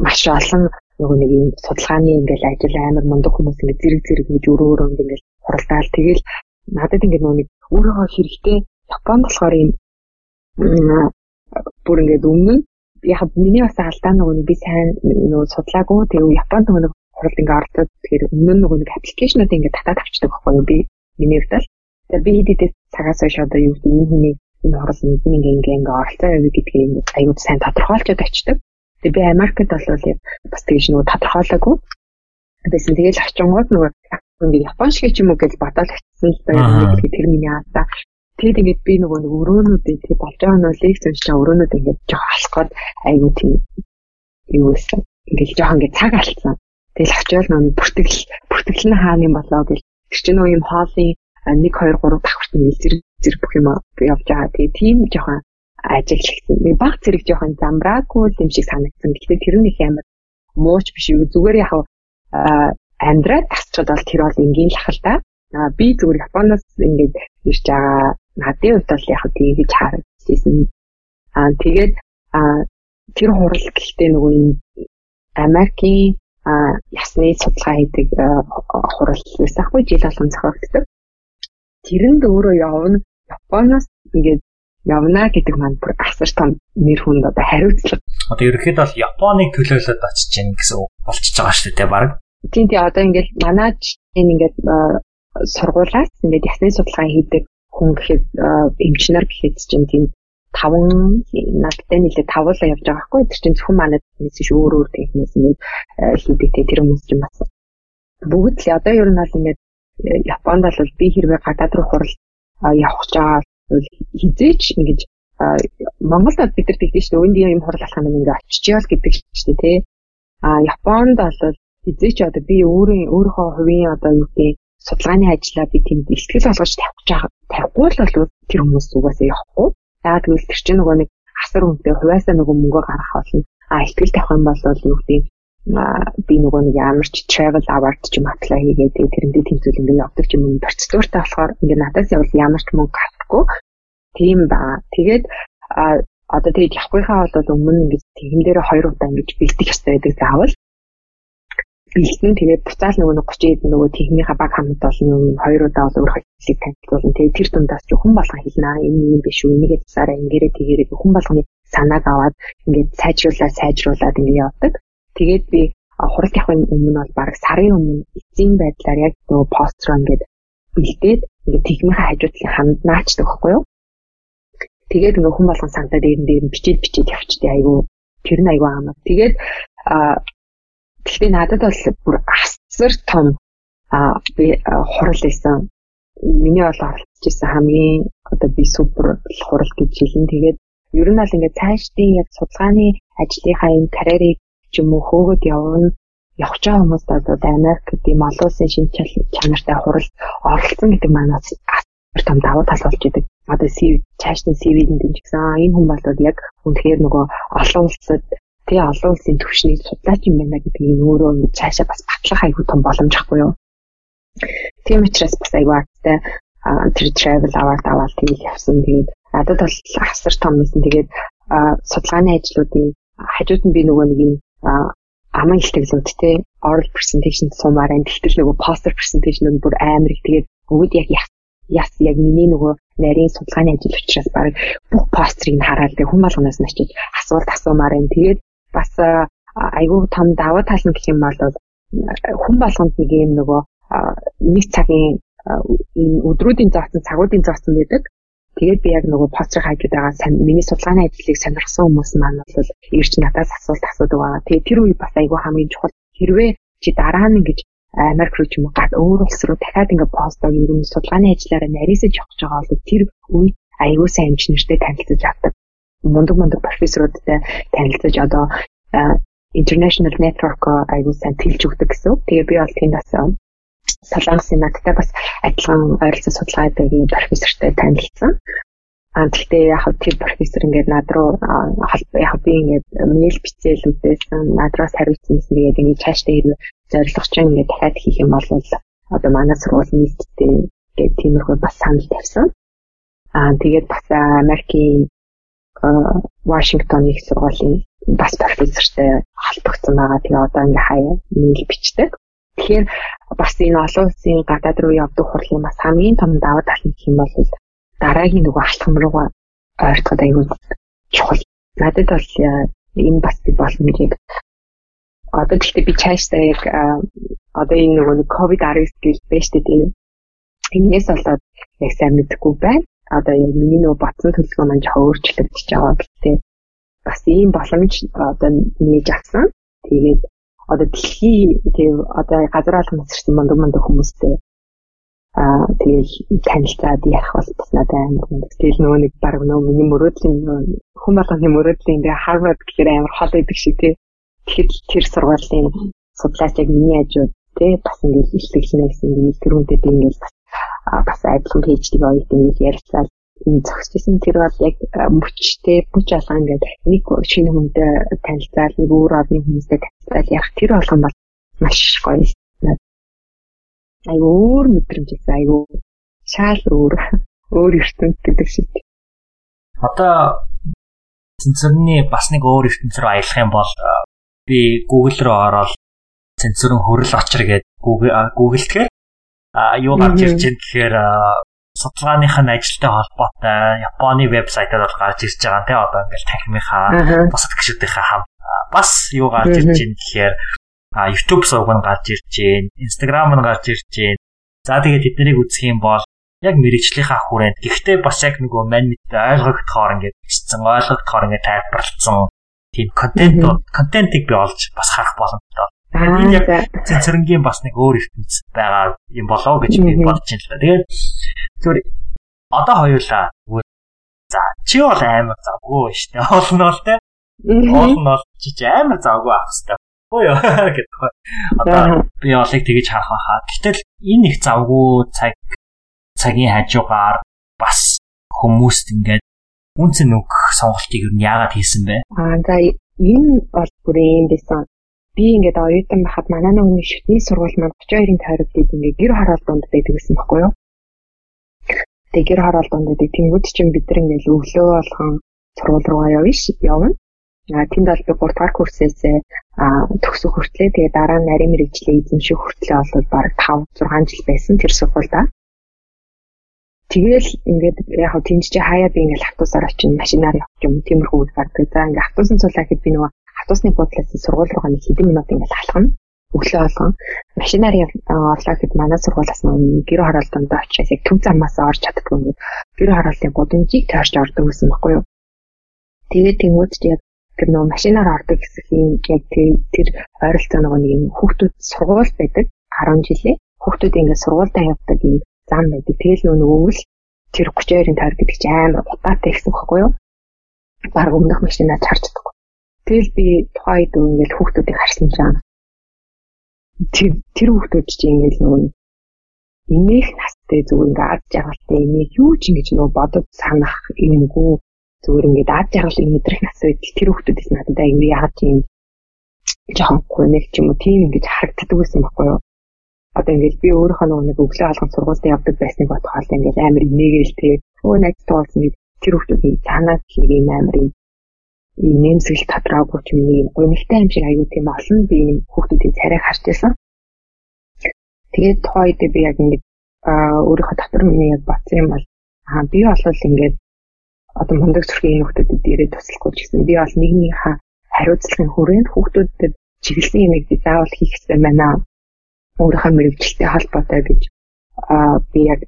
маш олон нөгөө нэг юм судалгааны ингээд ажил амар мундаг хүмүүс ингээд зэрэг зэрэг гэж өрөө өрөө ингээд хуралдаал тэгэл надад ингээд нөгөө нэг өөрийнхөө хэрэгтэй Японд болохоор юм бүр ингээд өмнө яг миний бас алдаа нөгөө би сайн нөгөө судлаагүй. Тэгээ Японд нөгөө хуралд ингээд оролцоод тэгэхээр өмнө нөгөө нэг аппликейшнууд ингээд татаад авчдаг байхгүй юу? Би миний хувьд л тэгээ би хэдийдээ цагаас хойш одоо юу гэдэг энэ хүний энэ хурал нэг ингээ ингээ ингээ оролцоо явуу гэдгийг ингээд аюул сайн тодорхойлцоод очдөг тэгээ би Америкт бол бас тэгж нөгөө тодорхойлоогүй. Байсан тэгэл очингууд нөгөө ингээд Япон шиг ч юм уу гэж бодоод очсон л байна гэдэг тэр миний аасаа Тэгэд ингээд би нөгөө нэг өрөөнүүдээ тэг болж байгаа нь лекц уншиж байгаа өрөөнүүд ингээд жоох алсгаад айгуу тийм юу гэсэн. Ингээд жоох ингээд цаг алдсан. Тэгэл очиод нөгөө бүртгэл бүртгэл нь хаана юм болоо гэж тэр чинь нөгөө юм хоолын 1 2 3 давхарт нэг зэрэг зэрэг бүх юм явж байгаа. Тэгээ тийм жоохон ажил хийсэн. Нэг баг зэрэг жоохон замбраагүй юм шиг санагдсан. Гэхдээ тэр нь их амар мууч биш үү. Зүгээр яг амьдраад тасчод бол тэр бол энгийн л ахал та. Аа би зүгээр Японоос ингээд ирж байгаа надын хувьд бол яг тийгэж харагдсан. Аа тэгээд тэр хурал гэхдээ нөгөө юм Америкийн ясны судалгаа хийдэг хурал байсан хгүй жил болгон зохиогддог. Тэрэнд өөрөө явна Японоос ингээд явна гэдэг маань бүр асар том нэр хүнд одоо хариуцлага. Одоо ерөөхдөө бол Японыг төлөөлөд очиж гин гэсэн болчихж байгаа шүү дээ баг. Тийм тийм. Одоо ингээд манайч энэ ингээд сургуулаас ингээд ясны судалгаа хийдэг хүн гэхэд эмчнэр гэхэд чинь тийм таван надтай нийлээ тавуулаа явж байгаа хгүй тэр чинь зөвхөн манайд нэсэж өөр өөр техникс нэг хийдэгтэй тэр хүмүүс чинь бас бүгд л одоо ер нь бол ингээд Японд бол би хэрвээ гадаад руу хурал явах гэж байгаа бол хизээч ингэж Монголд бид нар тэгдэж шүү дээ. Үндийн юм хурал алхах юм ингээд очичяал гэдэг чинь тий а Японд бол хизээч одоо би өөрийн өөрийнхөө хувийн одоо юу гэдэг судалгааны ажлаа би тэнд ихтгэл болгож тавих гэж тавихгүй л бол тэр хүмүүс угаасаа явахгүй. Яагаад гэвэл тэр чинь нөгөө нэг асар үнэтэй хуваасаа нөгөө мөнгө гаргах болно. А ихтгэл тавих юм бол юу гэдэг би нөгөө нэг ямар ч travel award ч юм apply хийгээд тэрэндээ тэмцэл ингээд явдаг ч юм уу процедуртай болохоор ингээд надаас явал ямар ч мөнгө авахгүй. Тийм ба. Тэгээд одоо тэгээд явахынхаа бол өмнө ингээд тэгэн дээр хоёр удаа ингэж бэлдэх хэрэгтэй байдаг заавал бэлтэн тэгээд буцаал нөгөө 30 хэд нөгөө техникийн баг хамт бол нөгөө хоёр удаа бол өөр хэлийг танилцуулна. Тэгээд тэр дундаас ч хүн болгон хэлнэ. Энэ юм биш үү? Нэгэ засаараа ингэрээ тэгээрээ хүн болгоны санааг аваад ингээд сайжруулаад сайжруулаад ингээд явдаг. Тэгээд би хурал явахын өмнө бол баг сарын өмнө эцсийн байдлаар яг нөгөө постро ингээд бэлдээд ингээд техникийн хажуудлын ханд наачдаг байхгүй юу? Тэгээд ингээ хүн болгон сандаа дээр нь дээр нь бичээд бичээд явчихдээ айгүй тэр нь айгүй аамаа. Тэгээд Гэхдээ надад бол бүр асар том а би хурал байсан. Миний бол оролцож хамгийн одоо би супер хурал гэж хэлэн. Тэгээд ер нь бол ингээд цаашдын яг судалгааны ажлынхаа юм карьерийг ч юм уу хөөгд явна явж байгаа хүмүүс одоо Америк гэдэг юм олон улсын шинж чанартай хурал оролцсон гэдэг манаас асар том давуу тал болж идэг. Одоо CV цаашдын CV-д дэмжигсэн. Энэ хүн бол яг үнэхээр нөгөө олон улсад тий олон улсын төвшнийг судлаач юм байна гэдэг нь өөрөө цаашаа бас батлах айгүй том боломж ахгүй юу. Тийм учраас бас айгүй артай тэр travel award аваад тэгэл явсан. Тэгээд надад бол асар том байсан. Тэгээд судалгааны ажлуудын хажууд нь би нөгөө нэг юм аман ихтэглүүд те oral presentation сумаар энэ тэгтэл нөгөө poster presentation нь бүр амар их тэгээд бүгд яг яс яг миний нөгөө нарийн судалгааны ажил учраас баг бүх постерыг нь хараад тэг хүн болгоноос нь очиж асуулт асуумаар юм. Тэгээд бас айгүй том даваа тал нь гэх юм бол хүн болгонд нэг юм нөгөө нэг цагийн энэ өдрүүдийн зооцсон, цагуудын зооцсон байдаг. Тэгээд би яг нөгөө пострыг хайгээд байгаа миний судалгааны ажлыг сонирхсан хүмүүс маань бол ирж надаас асуулт асуудаг байгаа. Тэгээд тэр үе бас айгүй хамгийн чухал. Хэрвээ чи дараа нь ингэж Америк руу ч юм уу гад өөр улс руу дахиад ингээ постог ер нь судалгааны ажиллаараа нарийсаж явах гэж байгаа бол тэр үед аюул сайн инженертэй танилцаж авдаг. Мундаг мундаг профессоруудтай танилцаж одоо international network аюул сайн тэлж өгдөг гэсэн. Тэгээ би бол тэнд бас Солонгосын надтай бас адилхан ойролцоо судалгаатай профессортай танилцсан. А тэгтээ яг тэр профессор ингээд над руу яг би ингээд мэйл бичээл үзсэн над руу хариулсан гэсэн тэгээд ингээд цаашдаа хэрэг зорилго чинь ингээд дахиад хийх юм бол одоо манай сургууль нийтдээ гэдэг тиймэрхүү бас санал тавьсан. Аа тэгээд бас Америкийн Вашингтон их сургуулийн бас профессортай холбогдсон байгаа. Тэгээ одоо ингээ хаяа мэйл бичдэг. Тэгэхээр бас энэ олон улсын гадаад руу явдаг хурлын бас хамгийн том даваа тал нь юм бол дараагийн нөгөө алтхан руугаа ойртоход аягүй чухал. Надад бол энэ бас би боломжийг одоо гэхдээ би цаашдаа яг одоо энэ нөгөө ковид 19 гэж байна шүү дээ. Энээс болоод яг сайн мэдэхгүй байна. Одоо яг миний нөгөө батсан төлөвлөгөө маань жоо өөрчлөгдөж байгаа гэхдээ бас ийм боломж одоо нээж авсан. Тэгээд одоо дэлхий тийм одоо газар алган насрсан мундаг мундаг хүмүүстэй аа тэгэл танилцаад ярих бол бас надад амар юм. Тэгэл нөгөө нэг баг нөгөө миний мөрөөдлийн хүн болгоны мөрөөдлийн ингээ Harvard гэхээр амар хол идэг шиг тий. Тэгэхээр тэр сургуулийн судлаач яг миний хажууд тий бас ингээ илтгэл нэ гэсэн ингээ тэр хүнтэй би ингээ бас бас адилхан оёд ингээ ярилцаад энэ зогсчихсан тэр бол яг мөчтэй бүч алга ингээд нэг шинэ хүнтэй танилцаад нэг өөр орны хүмүүстэй танилцаад ярих тэр болгон бол маш гоё айгүй өөр мэдрэмж гэсэн айгүй шал өөр өөр ертөнц гэдэг шиг. Одоо цэнцэрний бас нэг өөр ертөнц рүү аялах юм бол би Google руу ороод цэнцэрэн хөрөл очир гэдэг Google Google тэгэхээр а юу гарч ирж байна гэхээр судалгааных нь ажилтай холбоотой Японы вебсайтаар бол гарч ирж байгаа тийм одоо ингээл танхимынхаа бусад гişүүдийнхээ хамт бас юу гарч ирж байна гэхээр а YouTube сувг нь гарч ирж байна, Instagram нь гарч ирж байна. За тэгээд эднийг үзэх юм бол яг мэрэгчлийнхаа хүрээнд гэхдээ бас яг нөгөө мань мэдээ ойлгогдохоор ингээд бичсэн, ойлгогдохоор ингээд тайлбарлалцсан тийм контент контентыг би олж бас харах боломжтой. Энэ яг цэцэрэнгийн бас нэг өөр ертөнц байгаа юм болоо гэж би бодож байна л да. Тэгээд зүгээр одоо хоёулаа за чи бол амар завгүй шүү дээ. Олноо л те. Олноо чи амар завгүй ах хэвээр Ой гэдэг. Одоо би олыг тэгэж харах байхаа. Гэтэл энэ их завгүй цаг цагийн хажуугаар бас хүмүүст ингээд үнцэн үг сонголтыг юу яагаад хийсэн бэ? Аа за энэ бол бүр юм байсан. Би ингээд оюутан байхад манай нэг шүтний сургууль маань 32-ын тойрогтод ингээд гэр хороол донд байдаг гэсэн баггүй юу? Тэгээ гэр хороол донд байдаг. Тэнгүүд чинь бид нар ингээд өглөө болгон сургууль руугаа явна ш явна. А тэнд бол би 3 дугаар курсээс төгсөх хүртлээ тэгээ дараа нь нарийн мэрэгчлээ эзэмших хүртлээ бол баг 5 6 жил байсан тэр сургуультай. Тэгэл ингээд яг хөө тэнцэж хаяа би ингээд автобусаар очино машинаар явах юм тиймэрхүү үйл гардаг. За ингээд автобусын цулаа хэд би нөгөө автобусны буудлаас сургууль руугаа нэг хэдэн минут ингээд алхана өглөө болгон машинаар орлоо гэхэд манай сургуулиас нэг гэр хороолтонд очиад яг төв замаас орж чаддгүй ингээд гэр хорооллын гудамжийг тойрч ордог гэсэн баггүй юу. Тэгээд тэнгууд ч яг тэр нөгөө машинаар ордог хэсгийн яг тэр ойролцоо нэг юм хүүхдүүд сургууль байдаг 10 жилээ хүүхдүүд ингээд сургуультай явдаг юм зам байдаг. Тэгэл нөгөө өвөл тэр 32-ын тойр гэдэг чинь амар утаатай гэсэн байхгүй юу? Бараг өмнөх машинаа чарчдаг. Тэгэл би тухайд ингээд хүүхдүүдийг харсан чинь тэр тэр хүүхдүүд чинь ингээд нөгөө эмээх настай зүгээр ингээд ад жаргалтай эмээх юу ч ингэж нөгөө бодод санах юмгүй. Зүгээр ингээд ад жаргал мэдрэх нас байтал тэр хүмүүсээс надад аюу яагаад тийм жоохон гонэг ч юм уу тийм ингэж харагддаг байсан байхгүй юу. Одоо ингээд би өөрийнхөө нэг өглөө алган сургуульд явдаг байсныг бодоход ингээд амар инээгээл тэг өө найз туулсан нэг тэр хүмүүсийн цаанаас нэг юм амар юм нэмсгэл тадраагүй ч юм нэг гонигтай юм шиг аюу тийм олон би юм хүмүүсийн царайг харж байсан. Тэгээд тухайд би яг ингээд өөрийнхөө дотор миний яг батсан юм бол аа би болол ингээд одоо мундаг зүрхийн нөхдөдөд ирээд туслахгүй ч гэсэн би бол нэгнийхээ хариуцлагын хүрээнд хүүхдүүдэд чиглэсэн юмыг би заавал хийх хэрэгтэй байна. Өөрийнхөө мэрэгчлэлтэй холбоотой гэж аа би яг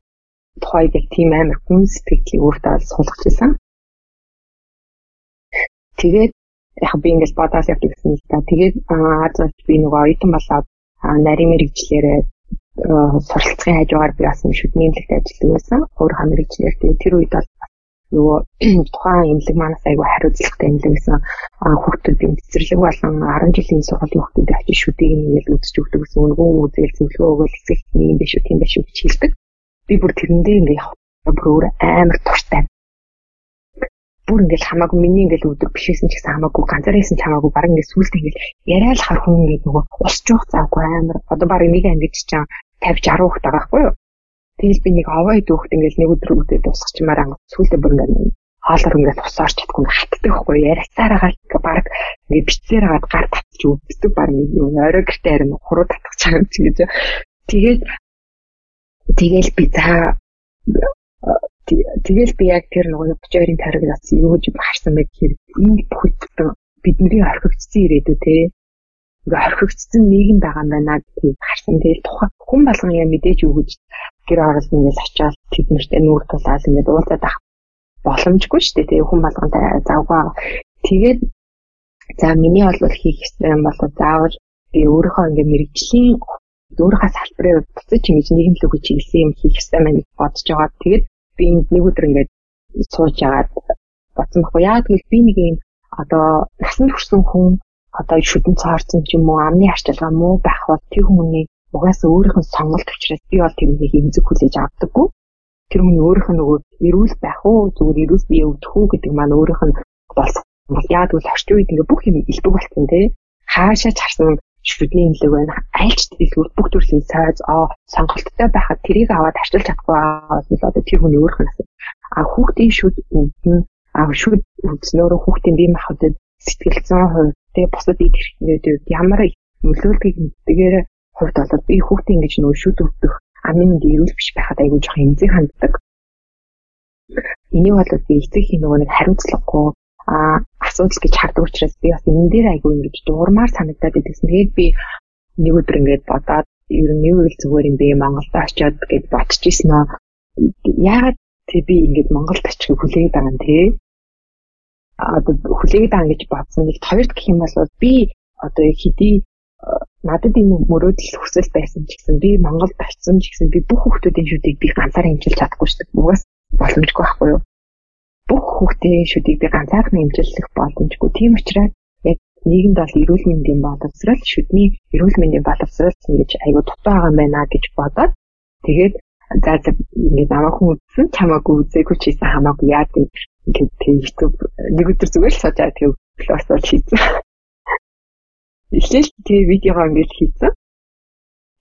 тухайд яг тийм амар хүн сэтгэлийг өөртөө суулгаж байсан. Тэгээд яг би ингэж бодоод явдаг гэсэн л та. Тэгээд аз би нөгөө оюутан болоод нарийн мэрэгчлэрээ суралцахын хажуугаар би бас юм шүдний эмнэлэгт ажилладаг байсан. Хуур мэрэгчлэр тэгээд тэр үед бол нөгөө тухайн эмнэлэг манаас айгүй хариуцлагатай эмнэлэг гэсэн хүүхдүүд юм цэцэрлэг болон 10 жилийн сургуулийн хүүхдүүд очиж шүдийг ингээл үзэж өгдөг гэсэн өнгөө үзэл зөвлөгөө өгөөл хэсэг юм биш үү тийм биш үү гэж хэлдэг. Би бүр тэрэндээ ингээ явах бүр амар туртай бүр ингээл хамаагүй миний ингээл өдөр бишсэн ч гэсэн хамаагүй ганцаар хийсэн ч хамаагүй баг ингээд сүулт ингээл яриа л хар хүн ингээд нөгөө усч уух завгүй амар. Одоо баг нэг ангиж чам 50 60 хүүхд байгаа байхгүй юу? Тэгэл би нэг овоо ид хүүхд ингээл нэг өдөр үдээ тусахчмаар ангад сүултээ бүр ингээд хоолоор ингээд тусаарч чадахгүй хатдаг байхгүй яриацаараа баг ингээд бицээр хагаад гар татчих өвддөг баг юм орой гэртээ харин хуруу татчих чам чи гэж. Тэгээд тэгэл би за Тэгэл би яг тэр нөгөө 32-ын тариг нас юу гэж харсан байх хэрэг энэ бүхэлдээ бидний орхигдсон ирээдүй те ингээ орхигдсон нийгэм байгаа юм байна гэдгийг харсан. Тэгэл тухайн хүн болгон яа мэдээж гэж гэр оролт ингээд очиад тэднэртэй нүүр тулаад ингээд уулзаад ах боломжгүй шүү дээ. Тэгээ хүн болгонтай завгаа. Тэгээд за миний бол хийх юм бол заавал би өөрийнхөө ингээ мэрэгжлийн өөрийнхөө салбарын буцаж ингэж нийгэмлэг чиглэсэн юм хийх хэрэгтэй мэн гэж бодож байгаа. Тэгээд би нэг өдөр ингээд сууж яагаад бодсон байхгүй яа тэгвэл би нэг юм одоо насан турсан хүн одоо шүдэн цаарсан ч юм уу амны арчилгаа муу байх бол тэр хүний угаасаа өөрийнх нь сонголт учраас би бол тэрнийг эмзэг хүлээж авдаггүй. Тэр хүний өөрийнх нь нөгөө эрүүл байх уу зүгээр эрүүл бие өвдөх үү гэдэг маань өөрийнх нь болсон яа тэгвэл орчин үед ингээ бүх юм илбэг болсон тий хаашаа ч харсан шүдний имлэг байна. Айлч дэлгүүр бүх төрлийн сайз аа сонголттой байхад тэрийг аваад арчилж чадахгүй аваад л одоо тэр хүний өөрөх нь а хүүхдийн шүд өвдөн а шүд өвдснөөр хүүхдийн бие махбодод сэтгэлзэн хувь тэгээ бусад ид хэрэгтнүүд ямар нөлөөлдгийг мэддгээр хувьд бол би хүүхдийн ингэж нөө шүд өвдөх амны мэнд эрүүл биш байхад айгүй жоох эмзэг ханддаг. Энийг бол би эцэг нөгөө нэг хариуцлагагүй асуудал гэж хардаг учраас би бас энэ дээр айгүй ингэж дуурмаар санагдаад идэгсэн. Тэгээд би нэг өдөр ингэж бодоод ер нь юу л зүгээр юм бэ Монголд очиод гэж бодчихсон аа. Яагаад тэг би ингэж Монголд очих хүлээгээд байгаа юм те? Одоо хүлээгээд байгаа гэж бодсон. Нэг хоёрт гэх юм бол би одоо хэдий надад энэ мөрөөдөл хүсэл байсан ч гэсэн би Монголд очсон ч гэсэн би бүх хүмүүсийн шүдийг би ганцаар хэмжиж чадахгүй шүү дээ. Угаас боломжгүй байхгүй юу? Бүх хүүхдийн шүдийг би ганцаархан эмчилэх боломжгүй. Тийм учраас яг нийгэмд бол эрүүл мэндийн боловсрал, шүдний эрүүл мэндийн боловсрал гэж аягүй дутуу байгаа юм байна гэж бодоод тэгээд за за ингэ намайг хүн үзсэн чамаагүй үзээгүй ч хийсэн хамаагүй яа тийм ингээд тийм YouTube нэг өдөр зүгээр л сууж тийм класс бол хийсэн. Эхлээл тийм видеогоо ингэж хийсэн.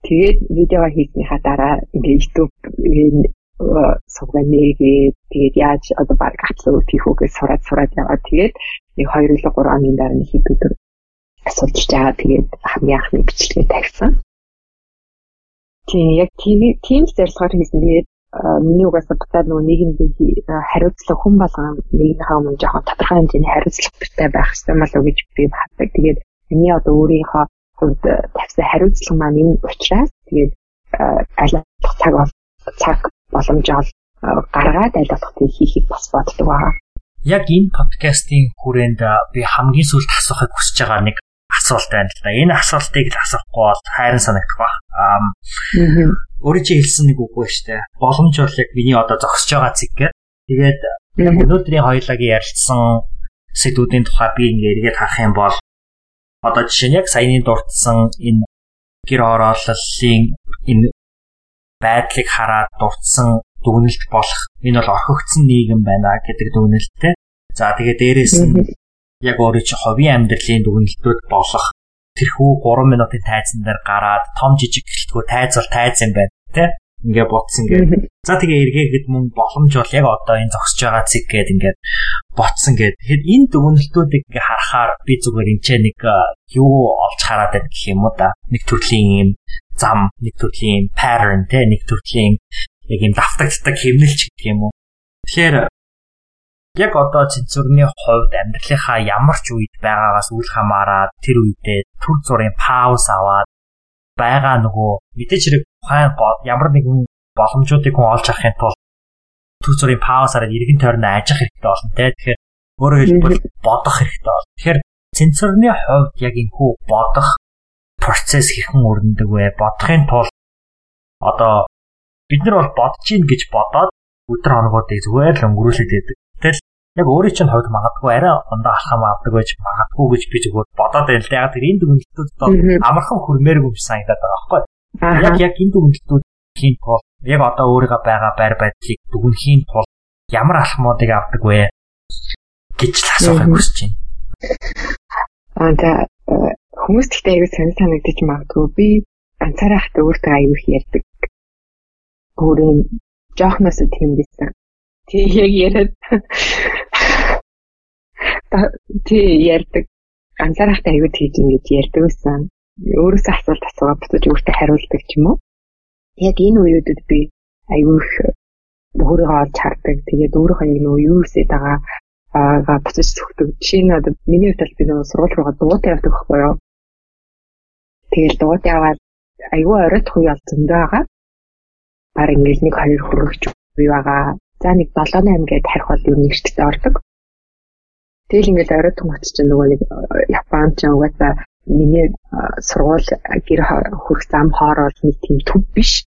Тэгээд видео хийснийхаа дараа ингээд YouTube сугаа нэгээд тэгээд яаж одоо баг атлуу тийх үгээ сураад сураад яваад тэгээд нэг 2 или 3 хоногийн дараа нэг хэд өдөр асуулж байгаа тэгээд хамгийн анхны бичлэгээ тавьсан. Тийм яг тийм зорилгоор хийсэн. Тэгээд миний угаасаа буцаад нөгөө нийгэмдээ хариуцлага хүн болгон нэгнийхээ өмнө жоохон тодорхой хэмжээний хариуцлагатай байх хэрэгтэй мал уу гэж би бахдаг. Тэгээд миний одоо өөрийнхөө хувьд тавьсан хариуцлага маань энэ учраас тэгээд аль цаг цаг боломжоор гаргаад аль болох тийм хийхийг бас боддог байгаа. Яг энэ подкастын хүрээнд би хамгийн сүүлд асуухыг хүсэж байгаа нэг асуулт байна л да. Энэ асуултыг л асуухгүй бол хайран санагдах ба. Аа. Өөрөө чи хэлсэн нэг үг байна штэ. Боломж бол яг миний одоо зогсож байгаа зэг гэдэг. Тэгээд өнөөдрийн хоёулагийн ярилцсан сэдвүүдийн тухай би ингээ эргээд харах юм бол одоо жишээ нь яг саяны дурдсан энэ гэр орооллын энэ байдлыг хараад дурдсан дүгнэлт болох энэ бол орхигдсон нийгэм байна гэдэг дүгнэлттэй. За тэгээ дээрэс нь яг өөрөө чи ховийн амьдралын дүгнэлтүүд болох тэрхүү 3 минутын тайзан дээр гараад том жижиг гэлтгүү тайз бол тайз юм байна тий ингээ ботсон гэдэг. За тэгээ эргээгээд мөн боломж бол яг одоо энэ зогсож байгаа цэг гээд ингээд ботсон гэдэг. Тэгэхээр энэ дүгнэлтүүдийг ингээ харахаар би зүгээр энэ ч нэг юу олж хараад байна гэх юм уу да. Нэг төрлийн юм зам, нэг төрлийн pattern те нэг төрлийн яг юм давтагддаг хэмнэлч гэдэг юм уу. Тэгэхээр яг одоо цэнцүрний хувьд амьдралынхаа ямар ч үед байгаагаас үл хамааран тэр үедээ төр зургийн пауз аваад байгаа нөгөө мэдээж хэрэг ухаан ямар нэгэн боломжуудыг хүн олж авахын тулд төр зүрийн паузаараа иргэн тойрноо ажих хэрэгтэй болно те. Тэгэхээр өөрөөр хэлбэл бодох хэрэгтэй болно. Тэгэхээр сенсорны хувьд яг энэ хүү бодох процесс хэрхэн өрнөдөг вэ? Бодохын тулд одоо бид нар бол бодож гин гэж бодоод өдөр хоногуудыг зүгээр л өнгөрүүлээд байдаг. Тэгэл яг өөрийн чинь хувьд магадгүй арай ундаа алхам авдаг байж магадгүй гэж би зүгээр бодоод байл. Яг тэр энэ дүгнэлтүүд одоо амархан хүрмээргүй юм санагдаад байгаа байхгүй. Яг яг энэ дүгнэлтүүд хийн тул яг одоо өөрийгөө байгаа байр байдлыг дүгнэхийн тул ямар алхмуудыг авдаг вэ гэж л асуухыг хүсэж байна. Аа хүмүүс гэхдээ аягүй сонир санагдаж магадгүй би ганцаараа хат өөртөө аягүй их ярьдаг. Өөрийн жоохноос тийм байсан. Тэг яг яриад Тэ ярьдаг. Ганцаараа хат аягүй тийж ингэж ярьдаг байсан. Өөрөөсөө асуулт асуугаад буцаж өөртөө хариулдаг ч юм уу. Яг энэ үеүүдэд би аягүй их өөрийгөө олж хардаг. Тэгээд өөрийнхөө яг нөө юу хийсэд байгаа аа буцаж зүгтэг. Жишээ нь одоо миний хувьд би нөгөө сургууль руугаа дуутай явдаг байхгүй юу? Тэгэл дуутай яваад аягүй оройтх үе бол зөндөө байгаа. Баар ингээл нэг хоёр хөрөгч бий байгаа. За нэг 7 8 гээд харих бол юу нэгтдээ ордог. Тэгэл ингээл оройтх мөч чинь нөгөө нэг Япон ч угаасаа миний сургууль гэр хөрөх зам хоорол нэг тийм төв биш.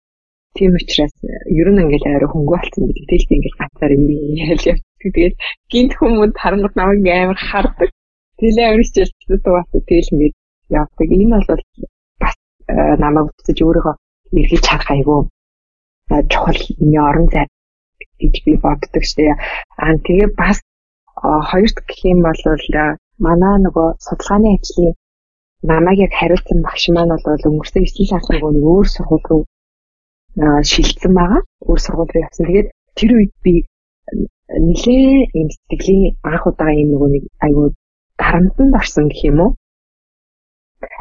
Тийм учраас ер нь ингээл арай хөнгө болсон гэдэг. Тэгэл ингээл гацаар яал явдаг. Тэгээд гинт хүмүүс харангуй намайг амар хардаг. Тэгэл амар хичээлтэй дуусах. Тэгэл ингээд явдаг. Энэ бол намайг буцаж өөрийгөө эргэж харах айгүй чухал миний орон зай гэж би боддог шээ. Аа тэгээ бас хоёрт гэх юм бол манай нөгөө судалгааны ажлын намайг яг хариуцсан багш маань бол өнгөрсөн 9 сард нөгөө өөр сургууль руу шилжсэн байгаа. Өөр сургууль руу явсан. Тэгээд тэр үед би нэлээ юм сэтгэлийн анх удаа юм нөгөө нэг айгүй дарамтанд орсон гэх юм уу?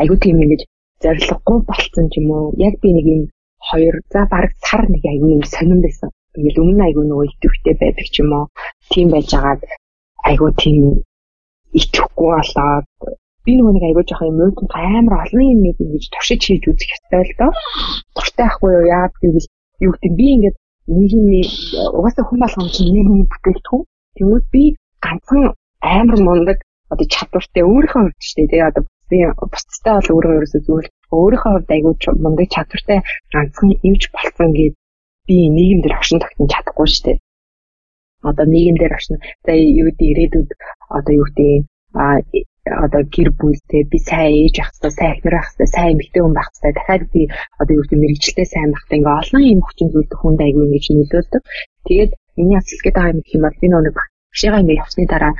Айгүй тийм ингэж зориггүй болцсон ч юм уу? Яг би нэг юм хоёр за баг сар нэг айгүй юм сонирн байсан. Ингээл өмнө айгүй нөгөө идэвхтэй байдаг ч юм уу? Тийм байж агаад айгүй тийм итгэхгүй болоод би нөгөө нэг айгүй жоох юм мууд амар олон юм нэг ингэж туршиж хийж үзэх ёстой л доо. Дуртай ахгүй юу? Яагаад гэвэл юу гэдэг би ингээд нийгмийн угаасаа хүн болгоом чинь нийгмийн бүтээгдэхүүн. Тэгмүүд би ганцхан амар мундаг одоо чадвартай өөрийнхөө хувьд ч тийм одоо би бусдтай бол өөрөө ерөөсөө зүгээр өөрийнхөө хувьд айгүй мундаг чадвартай ганцхан эвж болцсон гэд би нийгэмдэр огшин тогтнож чадахгүй шүү дээ. Одоо нийгэмдэр огшин за юу гэдэг ирээдүйд одоо юу гэдэг а одоо гэр бүлтэй би сайн ээж ах хэвээр сайн эхнэр ах хэвээр сайн эмэгтэй хүн байх хэвээр дахиад би одоо юу гэдэг мэрэгчлээ сайн байхдаа ингээ олон юм хүчин зүйлд хүнд айгүй ингэж нөлөөлдөг. Тэгээд миний асуулт байгаа юм гэх юм бол би нэг багшигаа ингээ явсны дараа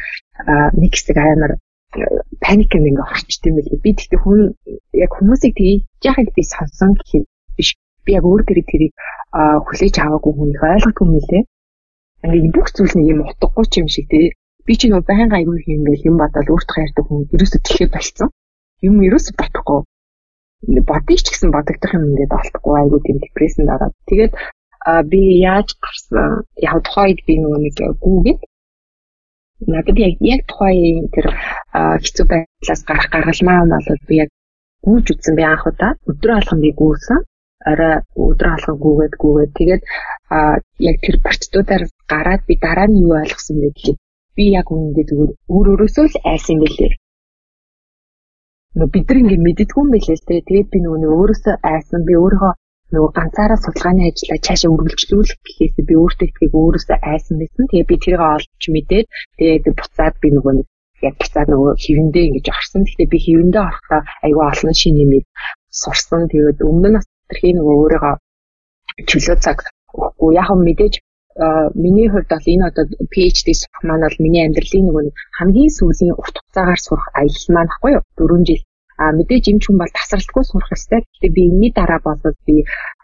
нэг хэсэг амар паник ингээ орчт юм билээ. Би тэгтээ хүн яг хүмүүсийг тэгж яхад би сонсон гэх биш. Би яг өөр тэр тэрийг хүлээж аваагүй хүн их ойлгохгүй юм лээ. Ингээ бүх зүйл нэг юм утгагүй ч юм шиг тий би ч нөө байнга аягүй юм ингээл юм бодоод өөртөө хайрдаг хүн ерөөсө тэлхээ болцсон. Юм ерөөсө бодохгүй. Бодъё ч гэсэн бодогдох юм ингээд олдохгүй аягүй тийм депрессэнд ороод. Тэгээд би яаж гарсан яг тухайд би нөгөө нэг гүүгээд надад яг яг тухайн тэр хэцүү байдлаас гарах гаргалмаа бол би яг гүүж үтсэн би анх удаа өдрөө алхам би гүүсэн орой өдрөө алхам гүүгээд гүүгээд тэгээд яг тэр процедураар гараад би дараа нь юу ойлгосон гэхэл би яг үнэндээ зүгээр өөр өөрөөсөө л айсан. Нөө бид нар ингэ мэддэггүй юм байлээ л тэгээ. Тэгээд би нөгөө өөрөөсөө айсан би өөрийнхөө нөгөө ганцаараа судалгааны ажлаа цаашаа үргэлжлүүлэх гэхээс би өөртөө ихийг өөрөөсөө айсан байсан. Тэгээ би тэрийг олж мэдээд тэгээд буцаад би нөгөө яг буцаад нөгөө хэвэндээ ингэж орсон. Гэхдээ би хэвэндээ орохдоо айгүй олон шин нэмээд сурсан. Тэгээд өмнө нь тэрхий нөгөө өөрийгөө чөлөө цаг өгөхгүй яг мэдээж миний хувьд бол энэ одоо PhD сурах маань бол миний амьдралын нэг хамгийн сүүлийн урт хугацаагаар сурах аялал маань баггүй юу 4 жил а мэдээж юм ч хүн бол тасралтгүй сурах ёстой. Гэхдээ би энэний дараа болоод би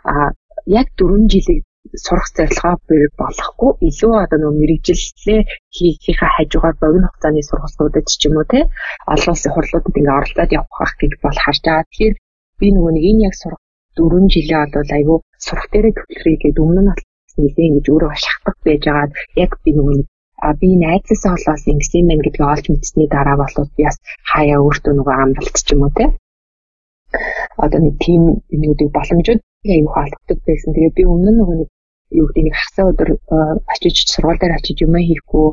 а яг 4 жилийг сурах зорилгоо болохгүй илүү одоо нөгөө мэрэгжлээ хийхийнхаа хажуугаар богино хугацааны сургалтуудад ч юм уу те олон улсын хурлуудад ингээ оролцоод явах гэж бол харж байгаа. Тэгэхээр би нөгөө нэг энэ яг сурах 4 жилээ бол айгүй сурах дээрээ төвлөрье гэдэг өмнө нь нэлээ ингэж өөрөө шахдаг байж байгаад яг би нөгөө а би найзсаа болоод ингэсэн мэн гэдгийг олж мэдсэний дараа болоод би бас хаяа өөртөө нөгөө амралт ч юм уу те одоо нэг тийм юмнуудыг боломжууд аюух алддаг байсан. Тэгээ би өмнө нөгөө нэг юу гэдэг нэг хасаа өдөр очиж сургууль дээр очиж юм хийхгүй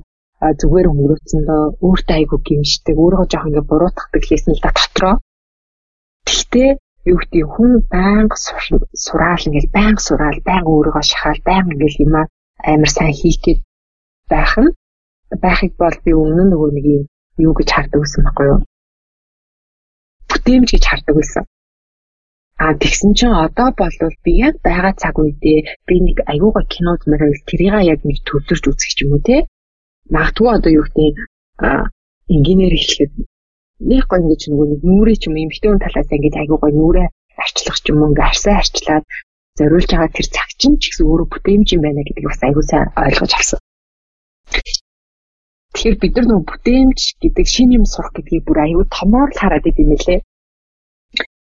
зүгээр өнгөрөөцөндөө өөртөө айгу гимшдэг өөрөө жоох ингээ буруутгадаг хийсэн л да дотроо. Гэхдээ юу гэдэг хүн байнга сураал ингээл байнга сураал байнга өөрийгөө шахаал байнга ингээл юм амар сайн хийх гээд байх нь байхыг бол би өмнө нөгөө нэг юм юу гэж хардаг байсан байхгүй юу? Бүтээмж гэж хардаг байсан. А тэгсэн чинь одоо бол би яг байгаа цаг үедээ би нэг аюугаа кинод мөрөөл тэрийг яг нэг төвлөрч үзэх юм уу те. Магадгүй одоо юу гэдэг инженеэр ихлэхэд нэг гоо ингэж нөгөө нэг нүрээ ч юм эмхтэн хүн талаас ингэж аюугаа нүрээ арчлах ч юм уу ингээ арсаа арчлаад зориулж байгаа тэр цаг чинь ч гэсэн өөрөө бүтээмж юм байна гэдгийг бас аюу сайн ойлгож авсан. Тэгэхээр бид нар нөгөө бүтээмж гэдэг шин юм сурах гэдгийг бүр аюу томоор л хараад идэв юм лээ.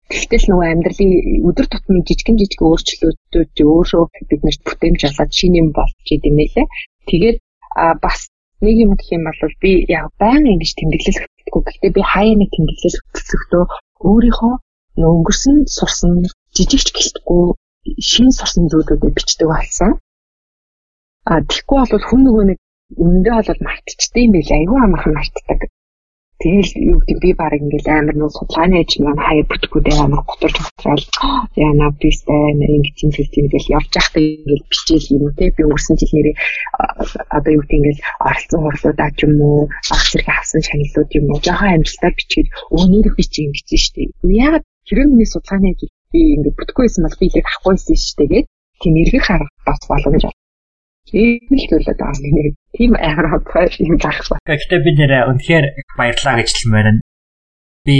Тэгтэл нөгөө амьдралын өдөр тутмын жижигэн жижиг өөрчлөлтүүд өөрөө бид нарт бүтээмж болоод шин юм болж идэв юм лээ. Тэгээд бас нэг юм гэх юм бол би яг байнга ингэж тэмдэглэл хөтлөхгүй. Гэхдээ би хаяа нэг тэмдэглэл хөтлөхдөө өөрийнхөө өнгөрсөн сурсан жижигч гэлтгүй шин сурсан зүйлүүдэд бичдэг болсон. А тэгэхгүй бол хүн нөгөө нэг үнэндээ бол мартчихдаг юм байл айгүй амархан мартдаг. Тэгэл юу гэдэг би баг ингээл амар нуу судалгааны ажил маань хаяа бүтэхгүй дээ амар готор тогтраал яна бистэй нэг юм зүйл ингээл явж байхдаа ингээл бичээл юм те би өнгөрсөн жил нэрээ одоо юу гэдэг ингээл оролцсон хурлуудаа ч юм уу ах зэрэг авсан шагналууд юм уу жоохон амжилтаар бичгээд өөнөр бичиж ингэж штэ. Яг хэрэг миний судалгааны ажил би ингээд бүтггүй байсан бол би яг авахгүйсэн шүү дээ гээд тийм эргэх харах бас боломж байна. Тийм л байгаа юм нэг. Тийм амар хатгай юм гарах. Гэхдээ би нэрээ үнэхээр баярлаа гэж хэлмээр нь би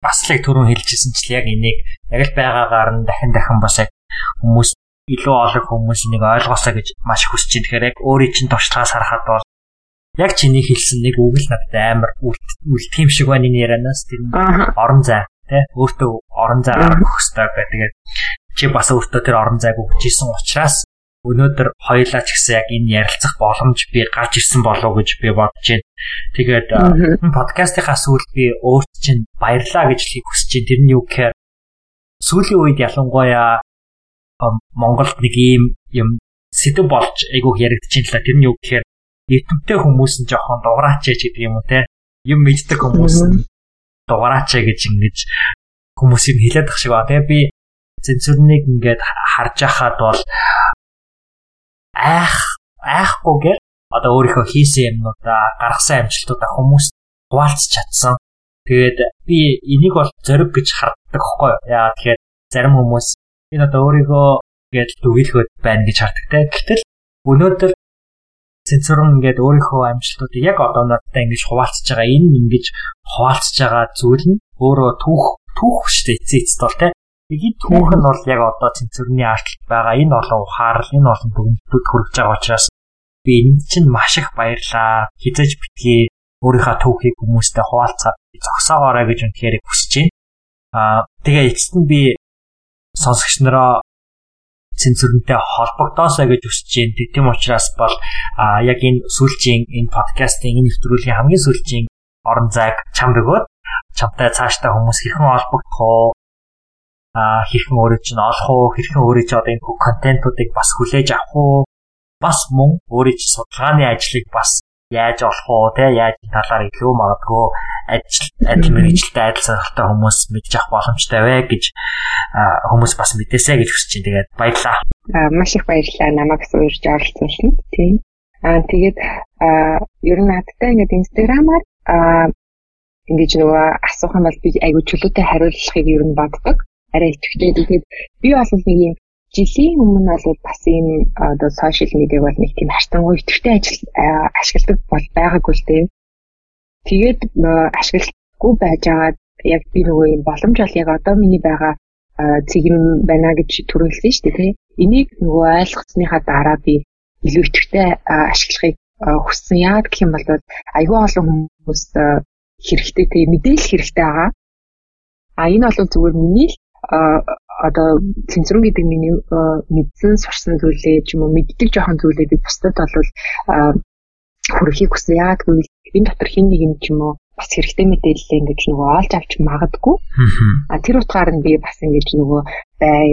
бас л түрүүн хэлжсэн чил яг энийг яг л байгаагаар нь дахин дахин бас яг хүмүүс илүү олон хүмүүс энийг ойлгосоо гэж маш хүсэж байна. Тэгэхээр яг өөрийн чинь туршлагаас харахад бол яг чиний хэлсэн нэг үг л надад амар үлдэх юм шиг байна энэ ярианаас. Тэр орон зай тий өөртөө орон зай гаргах хэрэгтэй гэх тэгээд чи бас өөртөө тэр орон зайг өгчээсэн учраас өнөөдөр хоёулаа ч гэсэн яг энэ ярилцах боломж би гарч ирсэн болов гэж би бодож байна. Тэгээд подкастынхаа сүүлд би өөрт чинь баярлаа гэж хэлхийг хүсэж байна. Тэр нь юу гэхээр сүүлийн үед ялангуяа Монголд нэг ийм юм сэдв болж айгуух яригдчихээн л та. Тэр нь юу гэхээр YouTube-тэй хүмүүс нь жоохон дугаараач гэдэг юм уу те. Юм мэддэг хүмүүс нь дугаараач гэж ингэж хүмүүс юм хэлээд тах шиг ба. Тэгээ би цензурныг ингээд харж байхад бол айх айхгүйгээр одоо өөрийнхөө хийсэн юмнуудаа гаргасан амжилтуудаа хүмүүс хуваалцж чадсан. Тэгээд би энийг бол зориг гэж харддаг хгүй юу. Яа тэгэхээр зарим хүмүүс энэ одоо өөрийгөө ингээд дүгийлэхэд байна гэж хардаг те. Гэтэл өнөөдөр цензурын ингээд өөрийнхөө амжилтуудыг яг одоо надтай ингэж хуваалцж байгаа энэ ингэж хуваалцж байгаа зүйл нь өөрөө түүх түүх штэ эцээ эцэд бол те энэ түүх нь бол яг одоо цензурны артлт байгаа энэ олон ухаарл энэ олон дүгнэлтүүд хүрэж байгаа учраас би энд чинь маш их баярлаа хизэж битгий өөрийнхөө түүхийг хүмүүстэй хуваалцаад зогсоогоорой гэж үнэхээр хүсэж байна. Аа тэгээ эцэст нь би сонсогч нараа цензурнтэй холбогдоосоо гэж хүсэж байна. Тийм учраас бол яг энэ сүүлчийн энэ подкастын энэ нэвтрүүлгийн хамгийн сүүлчийн орон зайг чамд өгөөд чамтай цаашдаа хүмүүс хэрхэн холбогдох уу? А хэрхэн өөрөө чинь олох уу? Хэрхэн өөрөө чи одоо энэ контентуудыг бас хүлээж авах уу? Бас мөн өөрөө чи судалгааны ажлыг бас яаж олох уу? Тэ яаж талаар илүү магадгүй ажил адил мэрэгчлээ адил сонирхолтой хүмүүс мэдчих авах боломжтой вэ гэж хүмүүс бас мэдээсэй гэж хүсэж байна. Тэгээд баярлалаа. Аа маш их баярлалаа намайг суурьж оролцуулсан. Тийм. Аа тэгээд аа ер нь надтай ингээд инстаграмаар аа ингэж нөгөө асуух юм бол би айгүй чөлөөтэй хариулахыг ер нь боддог. Арай итгэвчтэй. Тэгээд би бол нэг юм жилийн өмнө бол бас ийм одоо сошиал медиаг бол нэг тийм хартангуй идэвхтэй ажил ашигладаг бол байгаагүй л дээ. Тэгээд ашиглахгүй байж байгаа яг би нөгөө юм боломж бол яг одоо миний байгаа цэгэн байна гэж төрөлсөн шүү дээ тий. Энийг нөгөө ойлгосныхаа дараа би илүү идэвхтэй ашиглахыг хүссэн. Яг гэх юм бол айгүй олон хүмүүс хэрэгтэй тий мэдээлэл хэрэгтэй байгаа. А энэ бол зүгээр миний л одоо цензурын гэдэг миний мэдсэн сурсан зүйлээ ч юм уу мэддэг жоохон зүйлээ би бусдад бол хүрэхийг хүссэн. Яг гэвэл энэ дотор хин нэг юм ч юм уу бас хэрэгтэй мэдээлэл ингэж нөгөө олж авч магадгүй. А тэр утгаар нь би бас ингэж нөгөө бай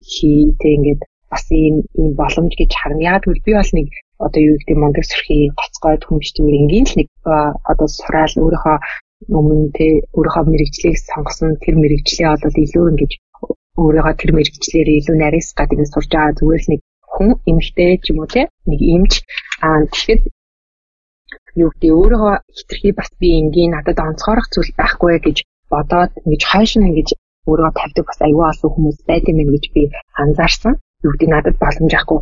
хийтэй ингэж бас ийм ийм боломж гэж харна. Яг тэгвэл би бол нэг одоо юу гэдэг мундаг сөрхий гоцгойд хүмүүстээр ингийн л нэг одоо сураал өөрийнхөө өмнө тэ өөрийнхөө мэрэгчлийг сонгосон тэр мэрэгчлээ бол илүү ингэж өөрийнхөө тэр мэрэгчлэр илүү нарийнс гад ингэ сурж байгаа зүгээр л нэг хүн эмгтэй ч юм уу те нэг эмч аа тэгэхэд юу гэдэг өөрийгөө хитрхи бас би энгийн надад онцгойрох зүйл байхгүй гэж бодоод ингэж хойш нь ингэж өөрийгөө тавьдаг бас аюул олон хүмүүс байдаг юм гэж би анзаарсан. Юу гэдэг надад боломж ахгүй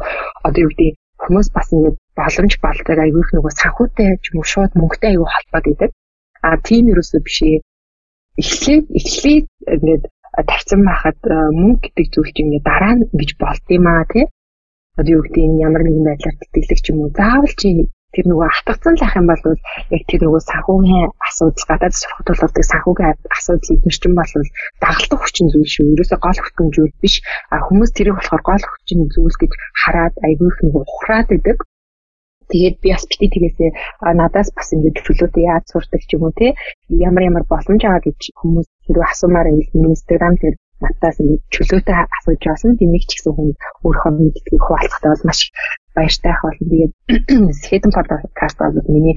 одоо юу гэдэг хүмүүс бас ингэж боломж балдаг аюул их нөгөө санхүүтэй ч юм уу шууд мөнгөтэй аюул холбоод идэг. А тийм юусоо биш ээ. Эхлээд эхлээд ингэж тавьсан байхад мөнгө гэдэг зүйл чинь ингээ дараа нь гэж болд юм аа тий. Одоо юу гэдэг нь ямар нэгэн байдлаар тэтгэлэг ч юм уу заавал чи тэр нөгөө автгацсан лах юм бол яг тэр нөгөө санхүүгийн асуудал гадаад сурахад болдог санхүүгийн асуудал эдгэрчин бол дагалдах хүчин зүйл шүү. Ерөөсөө гол хүчин зүйл биш. А хүмүүс тэрийг болохоор гол хүчин зүйл гэж хараад айгүй их нөгөө ухраад идэг. Тэгээд би бас бити тгээсээ надаас бас ингээд чөлөөтэй яаж сурдаг ч юм уу те ямар ямар боломж байгаа гэж хүмүүс хэрвээ асуумаар байвал Instagram дээр надаас ингээд чөлөөтэй асууж байсан. Би нэг ч гэсэн хүн өөрийнхөө мэддгийг хуваалцахтаа бол маш баяртай ах болно. Тэгээд Skeleton podcast бол миний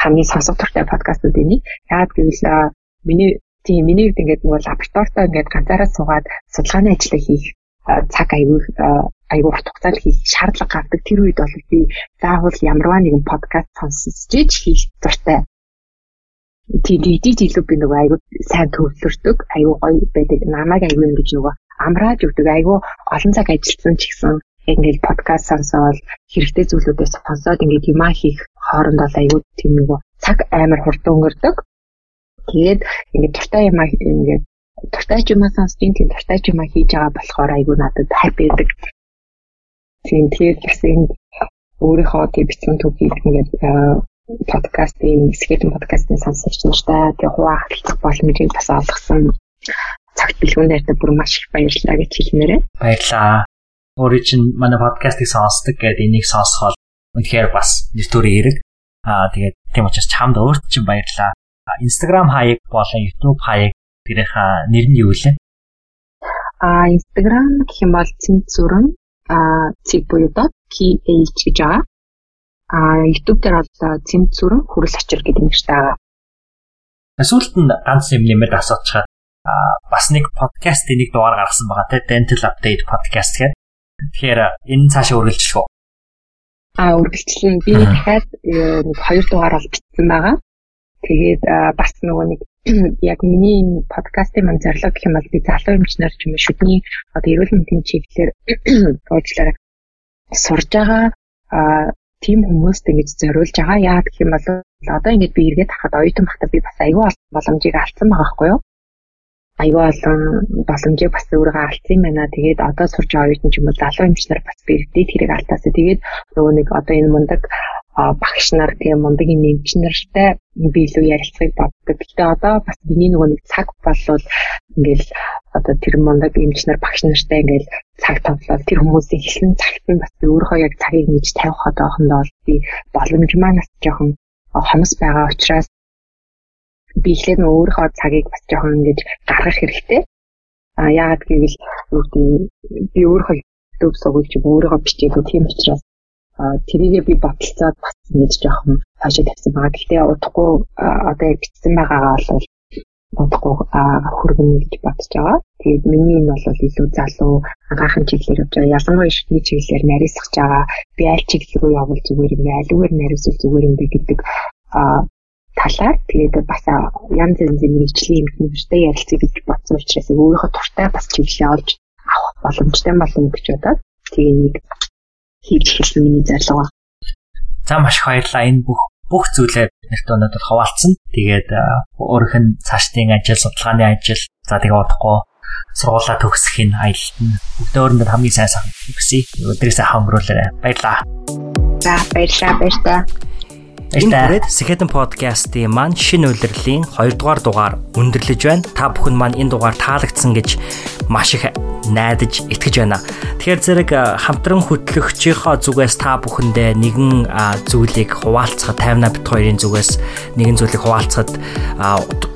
хамгийн сонсох дуртай подкастууд энийг. Яагаад гэвэл миний тийм миний үед ингээд нөгөө лабораторитой ингээд ганцаараа суугаад судалгааны ажлаа хийх цаг аягүй аягүй урт хугацаанд хийх шаардлага гардаг. Тэр үед бол би заавал ямарваа нэгэн подкаст сонсож хийх дуртай. Тийм дийдий илүү би нөгөө аягүй сайн төвлөрдөг, аягүй гоё байдаг. Намайг аягүй ингэж нөгөө амрааж өгдөг. Аягүй олон цаг ажилласан ч гэсэн ингээд подкаст сонсоод хэрэгтэй зүйлүүдээ сонсоод ингээд юмаа хийх хооронд бол аягүй тийм нөгөө цаг амар хурдан өнгөрдөг. Тэгээд ингээд дуртай юмаа ингээд дуртай юмаа сонсож, тийм дуртай юмаа хийж байгаа болохоор айгүй надад хайп байдаг. Тийм тэгээд бас энэ өөрийнхөө тийм бичсэн түүхийг ингээд подкастын, скетэн подкастын сонсогч нартай тэгээ хуваах хэлцэх боломжийг бас олгосон цагт бэлгүүн дайртай бүр маш их баярлалаа гэж хэлмээрээ. Баярлалаа. Өөрөө чинь манай подкастыг сонсдог гэдэг энийг сонсоход үнэхээр бас нэр төрийн хэрэг. Аа тэгээд тийм учраас чамд өөрт чинь баярлалаа. Instagram хаяг болон YouTube хаяг тэрийнхаа нэр нь юу вэ? А Instagram гэх юм бол цэнцүрэн а цэг буюу dot ph гэж байгаа. А YouTube дээр бол цэнцүрэн хүрэл ачир гэдэг шиг байгаа. Сүүлд нь ганц юм нэмээд асуучихад а бас нэг подкастын нэг дугаар гаргасан байгаа те Dental Update podcast гэдэг. Тэгэхээр энэ цаашаа үргэлжлэх үү? А үргэлжлэн би дахиад э, нэг хоёр дугаар бол бичсэн байгаа. Тэгээд бас нөгөө нэг яг миний подкастын мань зорилго гэх юм бол би залуу эмчнэр ч юм уу шүдний одоо эрүүл мэндийн чиглэлээр уучлаарай сурж байгаа тийм хүмүүст ингэж зориулж байгаа. Яа гэх юм бол одоо ингэж би эргээд хахад оюутан багтаа би бас аюул боломжийг алдсан байгаа байхгүй юу? Аюул олон боломжийг бас өөрөө алдсан юм байна. Тэгээд одоо сурж байгаа оюутан ч юм уу залуу эмчнэр бас би эрдээд хэрэг алдаасаа. Тэгээд нөгөө нэг одоо энэ мундаг багш нар тийм мундаг нэмч нартай би илүү ярилцахыг боддог. Гэхдээ одоо бас миний нөгөө нэг цаг болвол ингээл одоо тэр мундаг нэмч нар багш нартай ингээл цаг тоглоод тэр хүмүүсийн хэлсэн цагт нь бас өөрийнхөө яг цагийг нэж тавих одоохондоо би боломж манаас жоохон хомс байгаа учраас би ихлээр нөгөө өөрийнхөө цагийг бас жоохон ингэж гаргах хэрэгтэй. А яагаад гэвэл юу гэдэг би өөрийнхөө YouTube сувгуулж өөрийгөө бичээгүй тийм учраас тэрийгээ би бодолцоод бас нэг жоохон хаашаа тавьсан байгаа. Гэхдээ удахгүй одоо яг бичсэн байгаагаа бол бодохгүй хүргэнэ гэж бодож байгаа. Тэгээд миний энэ бол илүү залуу анхаахан чиглэлээр явж байгаа. Ялангуяа шүтний чиглэлээр нарийсгаж байгаа. Би аль чиглэл рүү явбал зүгээр юм бэ? Аливаар нарийсвал зүгээр юм бэ гэдэг талаар тэгээд бас янз янзын мэрэгжлийн эмгэнэртэй ярилцъя гэж бодсон учраас өөрийнхөө туртай бас чиглэлээ олж авах боломжтой болно гэж бодоод тэгээд хийж эхэлсэн миний зорилго. За маш их баярлалаа. Энэ бүх бүх зүйлээ биднэрт өнөөдөр хуваалцсан. Тэгээд өөрийнх нь цаашдын ажил, судалгааны ажил, за тэгээ удахгүй сургуулаа төгсөхийн аялалд нь өдөөөрөнд хамгийн сайн сан хүсье. Өдрийг сайхан өнгөрүүлээрэй. Баярлалаа. За баярлалаа, баярлалаа. Энэ бүрээд Сэхэдэн подкастын маань шинэ үйлрлийн 2 дугаар дугаар өндөрлөж байна. Та бүхэн маань энэ дугаар таалагдсан гэж маш их найдаж итгэж байна. Тэгэхээр зэрэг хамтран хөтлөгчийнхөө зүгээс та бүхэндээ нэгэн зүйлийг хуваалцахад тайвна бит хоёрын зүгээс нэгэн зүйлийг хуваалцахад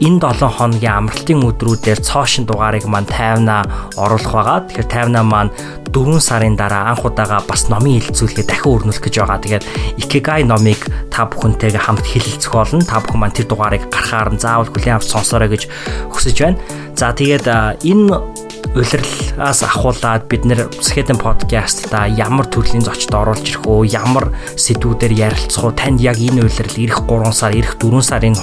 энэ 7 хоногийн амралтын өдрүүдээр цоошин дугаарыг маань тайвна оруулах байгаа. Тэгэхээр тайвна маань 4 сарын дараа анх удаага бас номын хилцүүлгээ дахин өрнүүлэх гэж байгаа. Тэгээд Икигай номыг та бүхэнтэйгээ хамт хэлэлцэх болно. Та бүхэн маань тэр дугаарыг гарахаар нь заавал хүлээн авч сонсоорой гэж хүсэж байна. За тэгээд энэ улирлаас ахуулаад бид нэр Skeleton podcast-та ямар төрлийн зочд оруулж ирэх үү, ямар сэдвүүдээр ярилцах уу, танд яг энэ улирал эх 3 сар, эх 4 сарын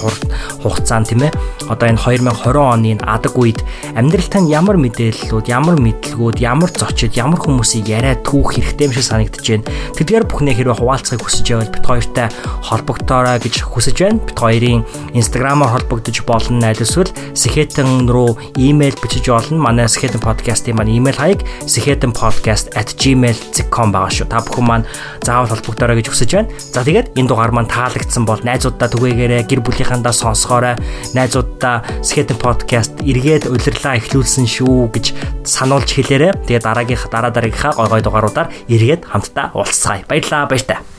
хугацаанд тийм ээ. Одоо энэ 2020 оны адаг үед амьдрал тань ямар мэдээллүүд, ямар мэдлгүүд, ямар зочид, ямар хүмүүсийг яриа түүх хэрэгтэй юм шиг санагдаж байна. Тэдгээр бүхнээ хэрвээ хуваалцахыг хүсэж байвал бид хоёртай холбогдоорой гэж хүсэж байна. Бид хоёрын Instagram-аар холбогдож болно. Аль эсвэл Skeleton руу имэйл бичиж болно. Манай Skeleton podcast-ийн маань email хаяг sehetenpodcast@gmail.com байгаа шүү. Та бүхэн маань заавал холбогдорой гэж хүсэж байна. За тэгээд энэ дугаар маань таалагдсан бол найзуудаа түгээгээрэй, гэр бүлийнхандаа сонсгоорой. Найзуудаа Skeleton podcast эргээд улирлаа эхлүүлсэн шүү гэж сануулж хэлээрэй. Тэгээд дараагийнх дараа дараагийнхаа гой гой дугааруудаар эргээд хамтдаа уулзцгаая. Баярлалаа, баяр таа.